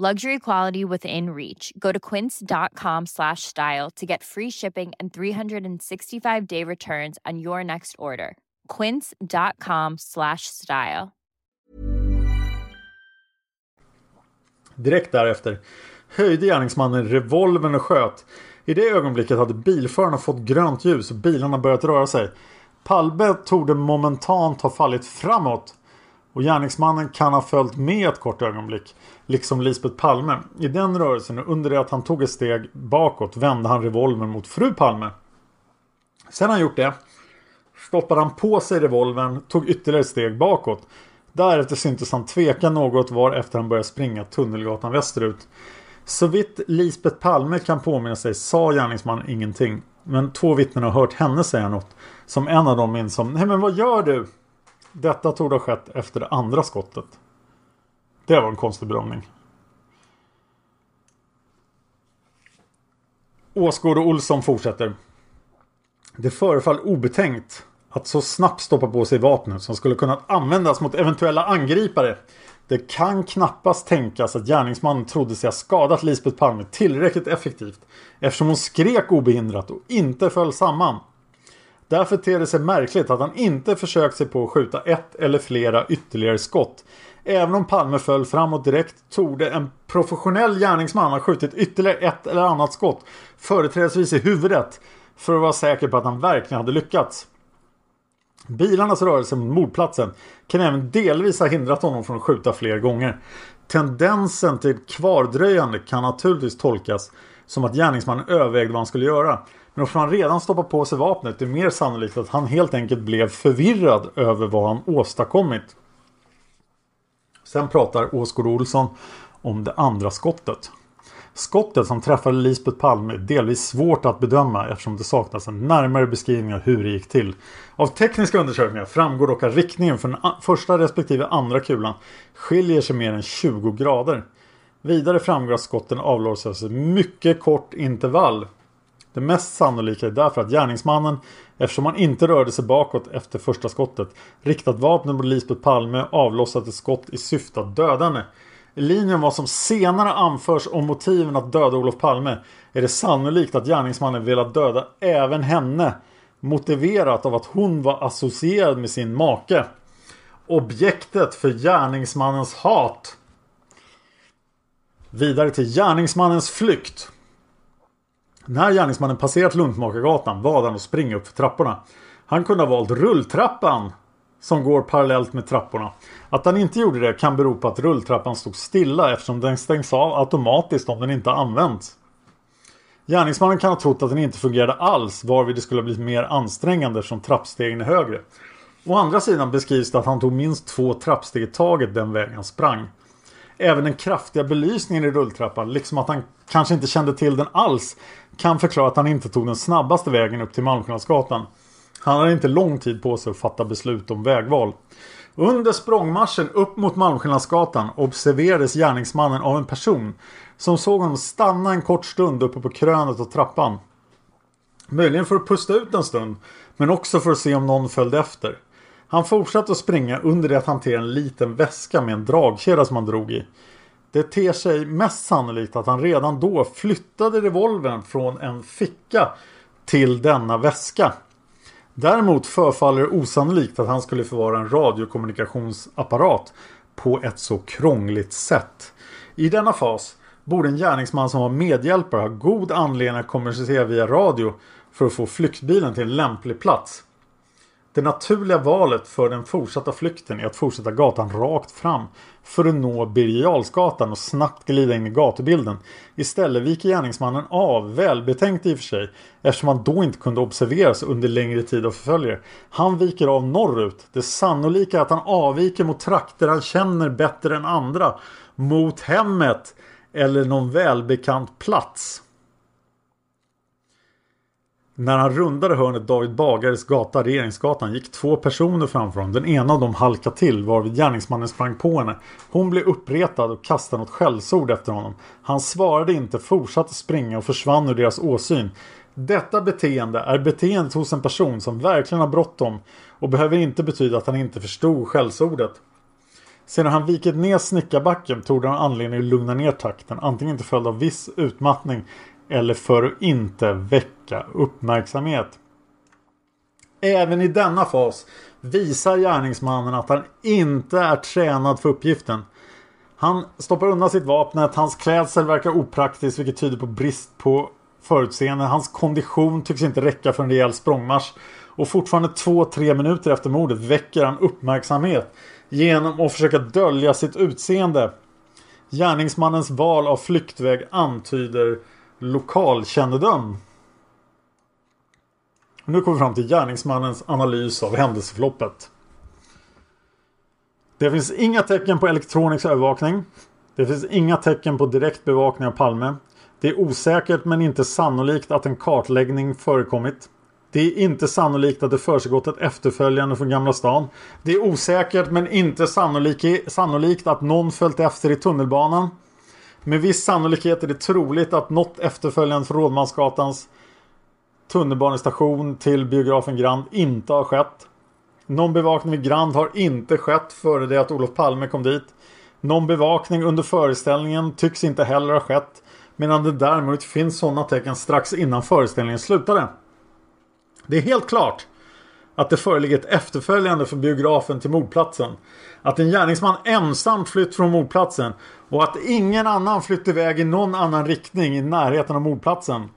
Luxury quality within reach. Go to quince.com slash style to get free shipping and 365 day returns on your next order. Quince.com slash style. Direkt därefter höjde gärningsmannen revolvern och sköt. I det ögonblicket hade bilförarna fått grönt ljus och bilarna börjat röra sig. Palme torde momentant ha fallit framåt och gärningsmannen kan ha följt med ett kort ögonblick. Liksom Lisbeth Palme. I den rörelsen och under det att han tog ett steg bakåt vände han revolvern mot fru Palme. Sen han gjort det stoppade han på sig revolvern, tog ytterligare ett steg bakåt. Därefter syntes han tveka något varefter han började springa Tunnelgatan västerut. Så vitt Lisbeth Palme kan påminna sig sa gärningsmannen ingenting. Men två vittnen har hört henne säga något. Som en av dem minns som Nej men vad gör du? Detta tog ha skett efter det andra skottet. Det var en konstig bedömning. Åsgård och Olsson fortsätter. Det förefall obetänkt att så snabbt stoppa på sig vapnet som skulle kunna användas mot eventuella angripare. Det kan knappast tänkas att gärningsmannen trodde sig ha skadat Lisbeth Palme tillräckligt effektivt eftersom hon skrek obehindrat och inte föll samman. Därför ter det sig märkligt att han inte försökt sig på att skjuta ett eller flera ytterligare skott. Även om Palme föll framåt direkt torde en professionell gärningsman ha skjutit ytterligare ett eller annat skott företrädesvis i huvudet för att vara säker på att han verkligen hade lyckats. Bilarnas rörelse mot mordplatsen kan även delvis ha hindrat honom från att skjuta fler gånger. Tendensen till kvardröjande kan naturligtvis tolkas som att gärningsmannen övervägde vad han skulle göra. Men om han redan stoppat på sig vapnet det är mer sannolikt att han helt enkelt blev förvirrad över vad han åstadkommit. Sen pratar Åsgård Olsson om det andra skottet. Skottet som träffade Lisbeth Palme är delvis svårt att bedöma eftersom det saknas en närmare beskrivning av hur det gick till. Av tekniska undersökningar framgår dock att riktningen för den första respektive andra kulan skiljer sig mer än 20 grader. Vidare framgår att skotten avlossades i mycket kort intervall. Det mest sannolika är därför att gärningsmannen, eftersom han inte rörde sig bakåt efter första skottet, riktat vapnet mot Lisbeth Palme och avlossat ett skott i syfte att döda henne. I linje med vad som senare anförs om motiven att döda Olof Palme är det sannolikt att gärningsmannen velat döda även henne motiverat av att hon var associerad med sin make. Objektet för gärningsmannens hat. Vidare till gärningsmannens flykt. När gärningsmannen passerat Luntmakargatan bad han att springa upp för trapporna. Han kunde ha valt rulltrappan som går parallellt med trapporna. Att han inte gjorde det kan bero på att rulltrappan stod stilla eftersom den stängs av automatiskt om den inte används. Gärningsmannen kan ha trott att den inte fungerade alls varvid det skulle ha blivit mer ansträngande som trappstegen är högre. Å andra sidan beskrivs det att han tog minst två trappsteg i taget den vägen han sprang. Även den kraftiga belysningen i rulltrappan, liksom att han kanske inte kände till den alls, kan förklara att han inte tog den snabbaste vägen upp till Malmskillnadsgatan. Han hade inte lång tid på sig att fatta beslut om vägval. Under språngmarschen upp mot Malmskillnadsgatan observerades gärningsmannen av en person som såg honom stanna en kort stund uppe på krönet och trappan. Möjligen för att pusta ut en stund men också för att se om någon följde efter. Han fortsatte att springa under det att hantera en liten väska med en dragkedja som han drog i. Det ter sig mest sannolikt att han redan då flyttade revolvern från en ficka till denna väska. Däremot förfaller det osannolikt att han skulle förvara en radiokommunikationsapparat på ett så krångligt sätt. I denna fas borde en gärningsman som var medhjälpare ha god anledning att kommunicera via radio för att få flyktbilen till en lämplig plats. Det naturliga valet för den fortsatta flykten är att fortsätta gatan rakt fram för att nå Birger och snabbt glida in i gatubilden. Istället viker gärningsmannen av, välbetänkt i och för sig, eftersom han då inte kunde observeras under längre tid av förföljare. Han viker av norrut. Det sannolika är att han avviker mot trakter han känner bättre än andra. Mot hemmet eller någon välbekant plats. När han rundade hörnet David Bagares gata, Regeringsgatan, gick två personer framför honom. Den ena av dem halkade till varvid gärningsmannen sprang på henne. Hon blev uppretad och kastade något skällsord efter honom. Han svarade inte, fortsatte springa och försvann ur deras åsyn. Detta beteende är beteendet hos en person som verkligen har bråttom och behöver inte betyda att han inte förstod skällsordet. Sedan han vikit ner snickarbacken tog han anledning att lugna ner takten, antingen till följd av viss utmattning eller för att inte väcka uppmärksamhet. Även i denna fas visar gärningsmannen att han inte är tränad för uppgiften. Han stoppar undan sitt vapen, hans klädsel verkar opraktisk vilket tyder på brist på förutseende. Hans kondition tycks inte räcka för en rejäl språngmarsch. Och fortfarande 2-3 minuter efter mordet väcker han uppmärksamhet genom att försöka dölja sitt utseende. Gärningsmannens val av flyktväg antyder lokalkännedom. Nu kommer vi fram till gärningsmannens analys av händelseförloppet. Det finns inga tecken på elektronisk övervakning. Det finns inga tecken på direkt bevakning av Palme. Det är osäkert men inte sannolikt att en kartläggning förekommit. Det är inte sannolikt att det försiggått ett efterföljande från Gamla stan. Det är osäkert men inte sannolikt att någon följt efter i tunnelbanan. Med viss sannolikhet är det troligt att något efterföljande från Rådmansgatans tunnelbanestation till biografen Grand inte har skett. Någon bevakning vid Grand har inte skett före det att Olof Palme kom dit. Någon bevakning under föreställningen tycks inte heller ha skett. Medan det däremot finns sådana tecken strax innan föreställningen slutade. Det är helt klart att det föreligger ett efterföljande för biografen till mordplatsen. Att en gärningsman ensam flytt från mordplatsen och att ingen annan flytt iväg i någon annan riktning i närheten av mordplatsen.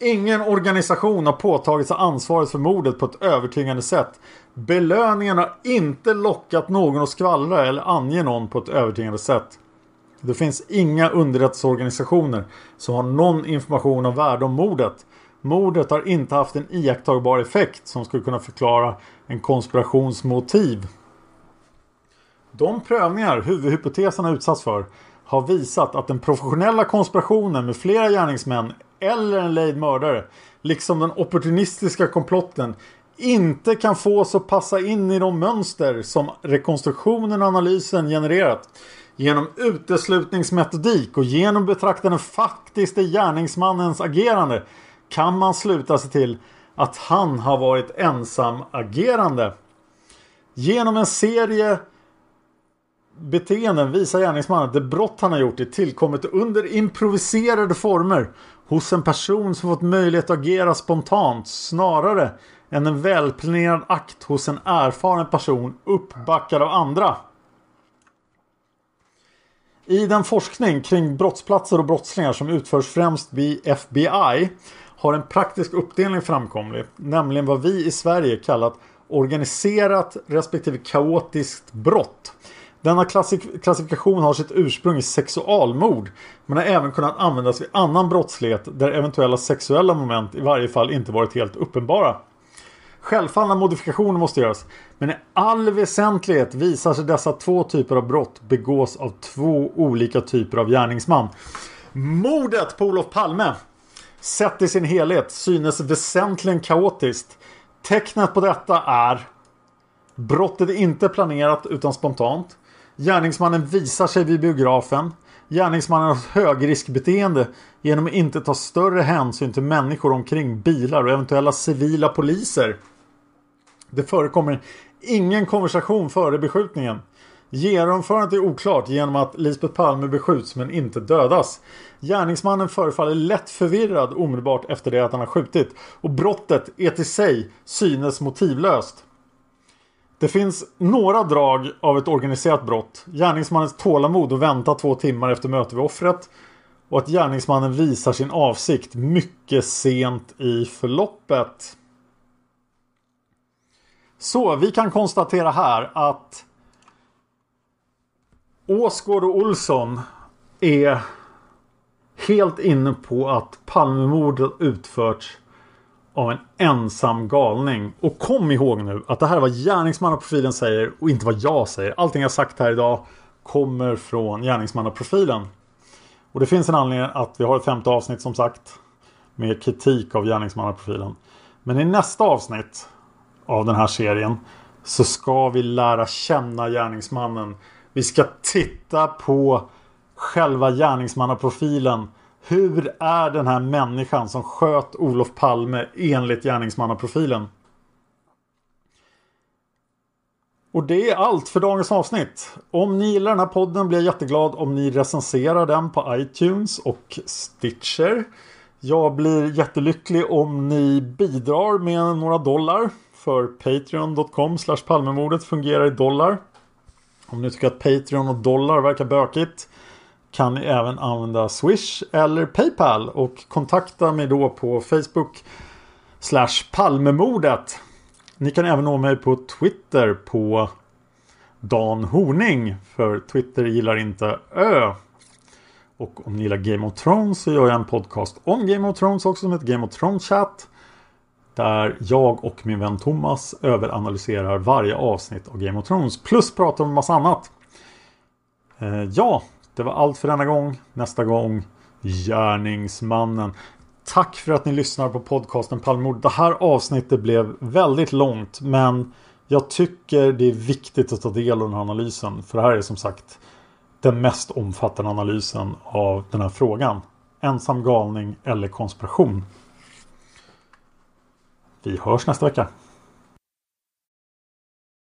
Ingen organisation har påtagit sig ansvaret för mordet på ett övertygande sätt. Belöningen har inte lockat någon att skvallra eller ange någon på ett övertygande sätt. Det finns inga underrättelseorganisationer som har någon information av värde om mordet. Mordet har inte haft en iakttagbar effekt som skulle kunna förklara en konspirationsmotiv. De prövningar huvudhypotesen har utsatts för har visat att den professionella konspirationen med flera gärningsmän eller en lejd mördare liksom den opportunistiska komplotten inte kan fås att passa in i de mönster som rekonstruktionen och analysen genererat. Genom uteslutningsmetodik och genom betrakta den faktiska gärningsmannens agerande kan man sluta sig till att han har varit ensam agerande. Genom en serie beteenden visar gärningsmannen att det brott han har gjort är tillkommet under improviserade former hos en person som fått möjlighet att agera spontant snarare än en välplanerad akt hos en erfaren person uppbackad av andra. I den forskning kring brottsplatser och brottslingar som utförs främst vid FBI har en praktisk uppdelning framkommit, nämligen vad vi i Sverige kallat organiserat respektive kaotiskt brott. Denna klassifikation har sitt ursprung i sexualmord men har även kunnat användas vid annan brottslighet där eventuella sexuella moment i varje fall inte varit helt uppenbara. Självfallna modifikationer måste göras men i all väsentlighet visar sig dessa två typer av brott begås av två olika typer av gärningsman. Mordet på Olof Palme sett i sin helhet synes väsentligen kaotiskt. Tecknet på detta är Brottet är inte planerat utan spontant. Gärningsmannen visar sig vid biografen. Gärningsmannen har högriskbeteende genom att inte ta större hänsyn till människor omkring bilar och eventuella civila poliser. Det förekommer ingen konversation före beskjutningen. Genomförandet är oklart genom att Lisbeth Palme beskjuts men inte dödas. Gärningsmannen förefaller lätt förvirrad omedelbart efter det att han har skjutit och brottet är till sig synes motivlöst. Det finns några drag av ett organiserat brott. Gärningsmannens tålamod att vänta två timmar efter möte med offret. Och att gärningsmannen visar sin avsikt mycket sent i förloppet. Så vi kan konstatera här att Åsgård och Olsson är helt inne på att Palmemordet utförts av en ensam galning. Och kom ihåg nu att det här är vad gärningsmannaprofilen säger och inte vad jag säger. Allting jag sagt här idag kommer från gärningsmannaprofilen. Och det finns en anledning att vi har ett femte avsnitt som sagt med kritik av gärningsmannaprofilen. Men i nästa avsnitt av den här serien så ska vi lära känna gärningsmannen. Vi ska titta på själva gärningsmannaprofilen hur är den här människan som sköt Olof Palme enligt gärningsmannaprofilen? Och det är allt för dagens avsnitt. Om ni gillar den här podden blir jag jätteglad om ni recenserar den på iTunes och Stitcher. Jag blir jättelycklig om ni bidrar med några dollar för Patreon.com slash Palmemordet fungerar i dollar. Om ni tycker att Patreon och dollar verkar bökigt kan ni även använda Swish eller Paypal och kontakta mig då på Facebook slash Palmemordet. Ni kan även nå mig på Twitter på Dan Horning för Twitter gillar inte Ö. Och om ni gillar Game of Thrones så gör jag en podcast om Game of Thrones också som heter Game of Thrones Chat. Där jag och min vän Thomas överanalyserar varje avsnitt av Game of Thrones. Plus pratar om en massa annat. Eh, ja, det var allt för denna gång. Nästa gång Gärningsmannen. Tack för att ni lyssnar på podcasten Palmemord. Det här avsnittet blev väldigt långt men jag tycker det är viktigt att ta del av den här analysen. För det här är som sagt den mest omfattande analysen av den här frågan. Ensam galning eller konspiration. Vi hörs nästa vecka.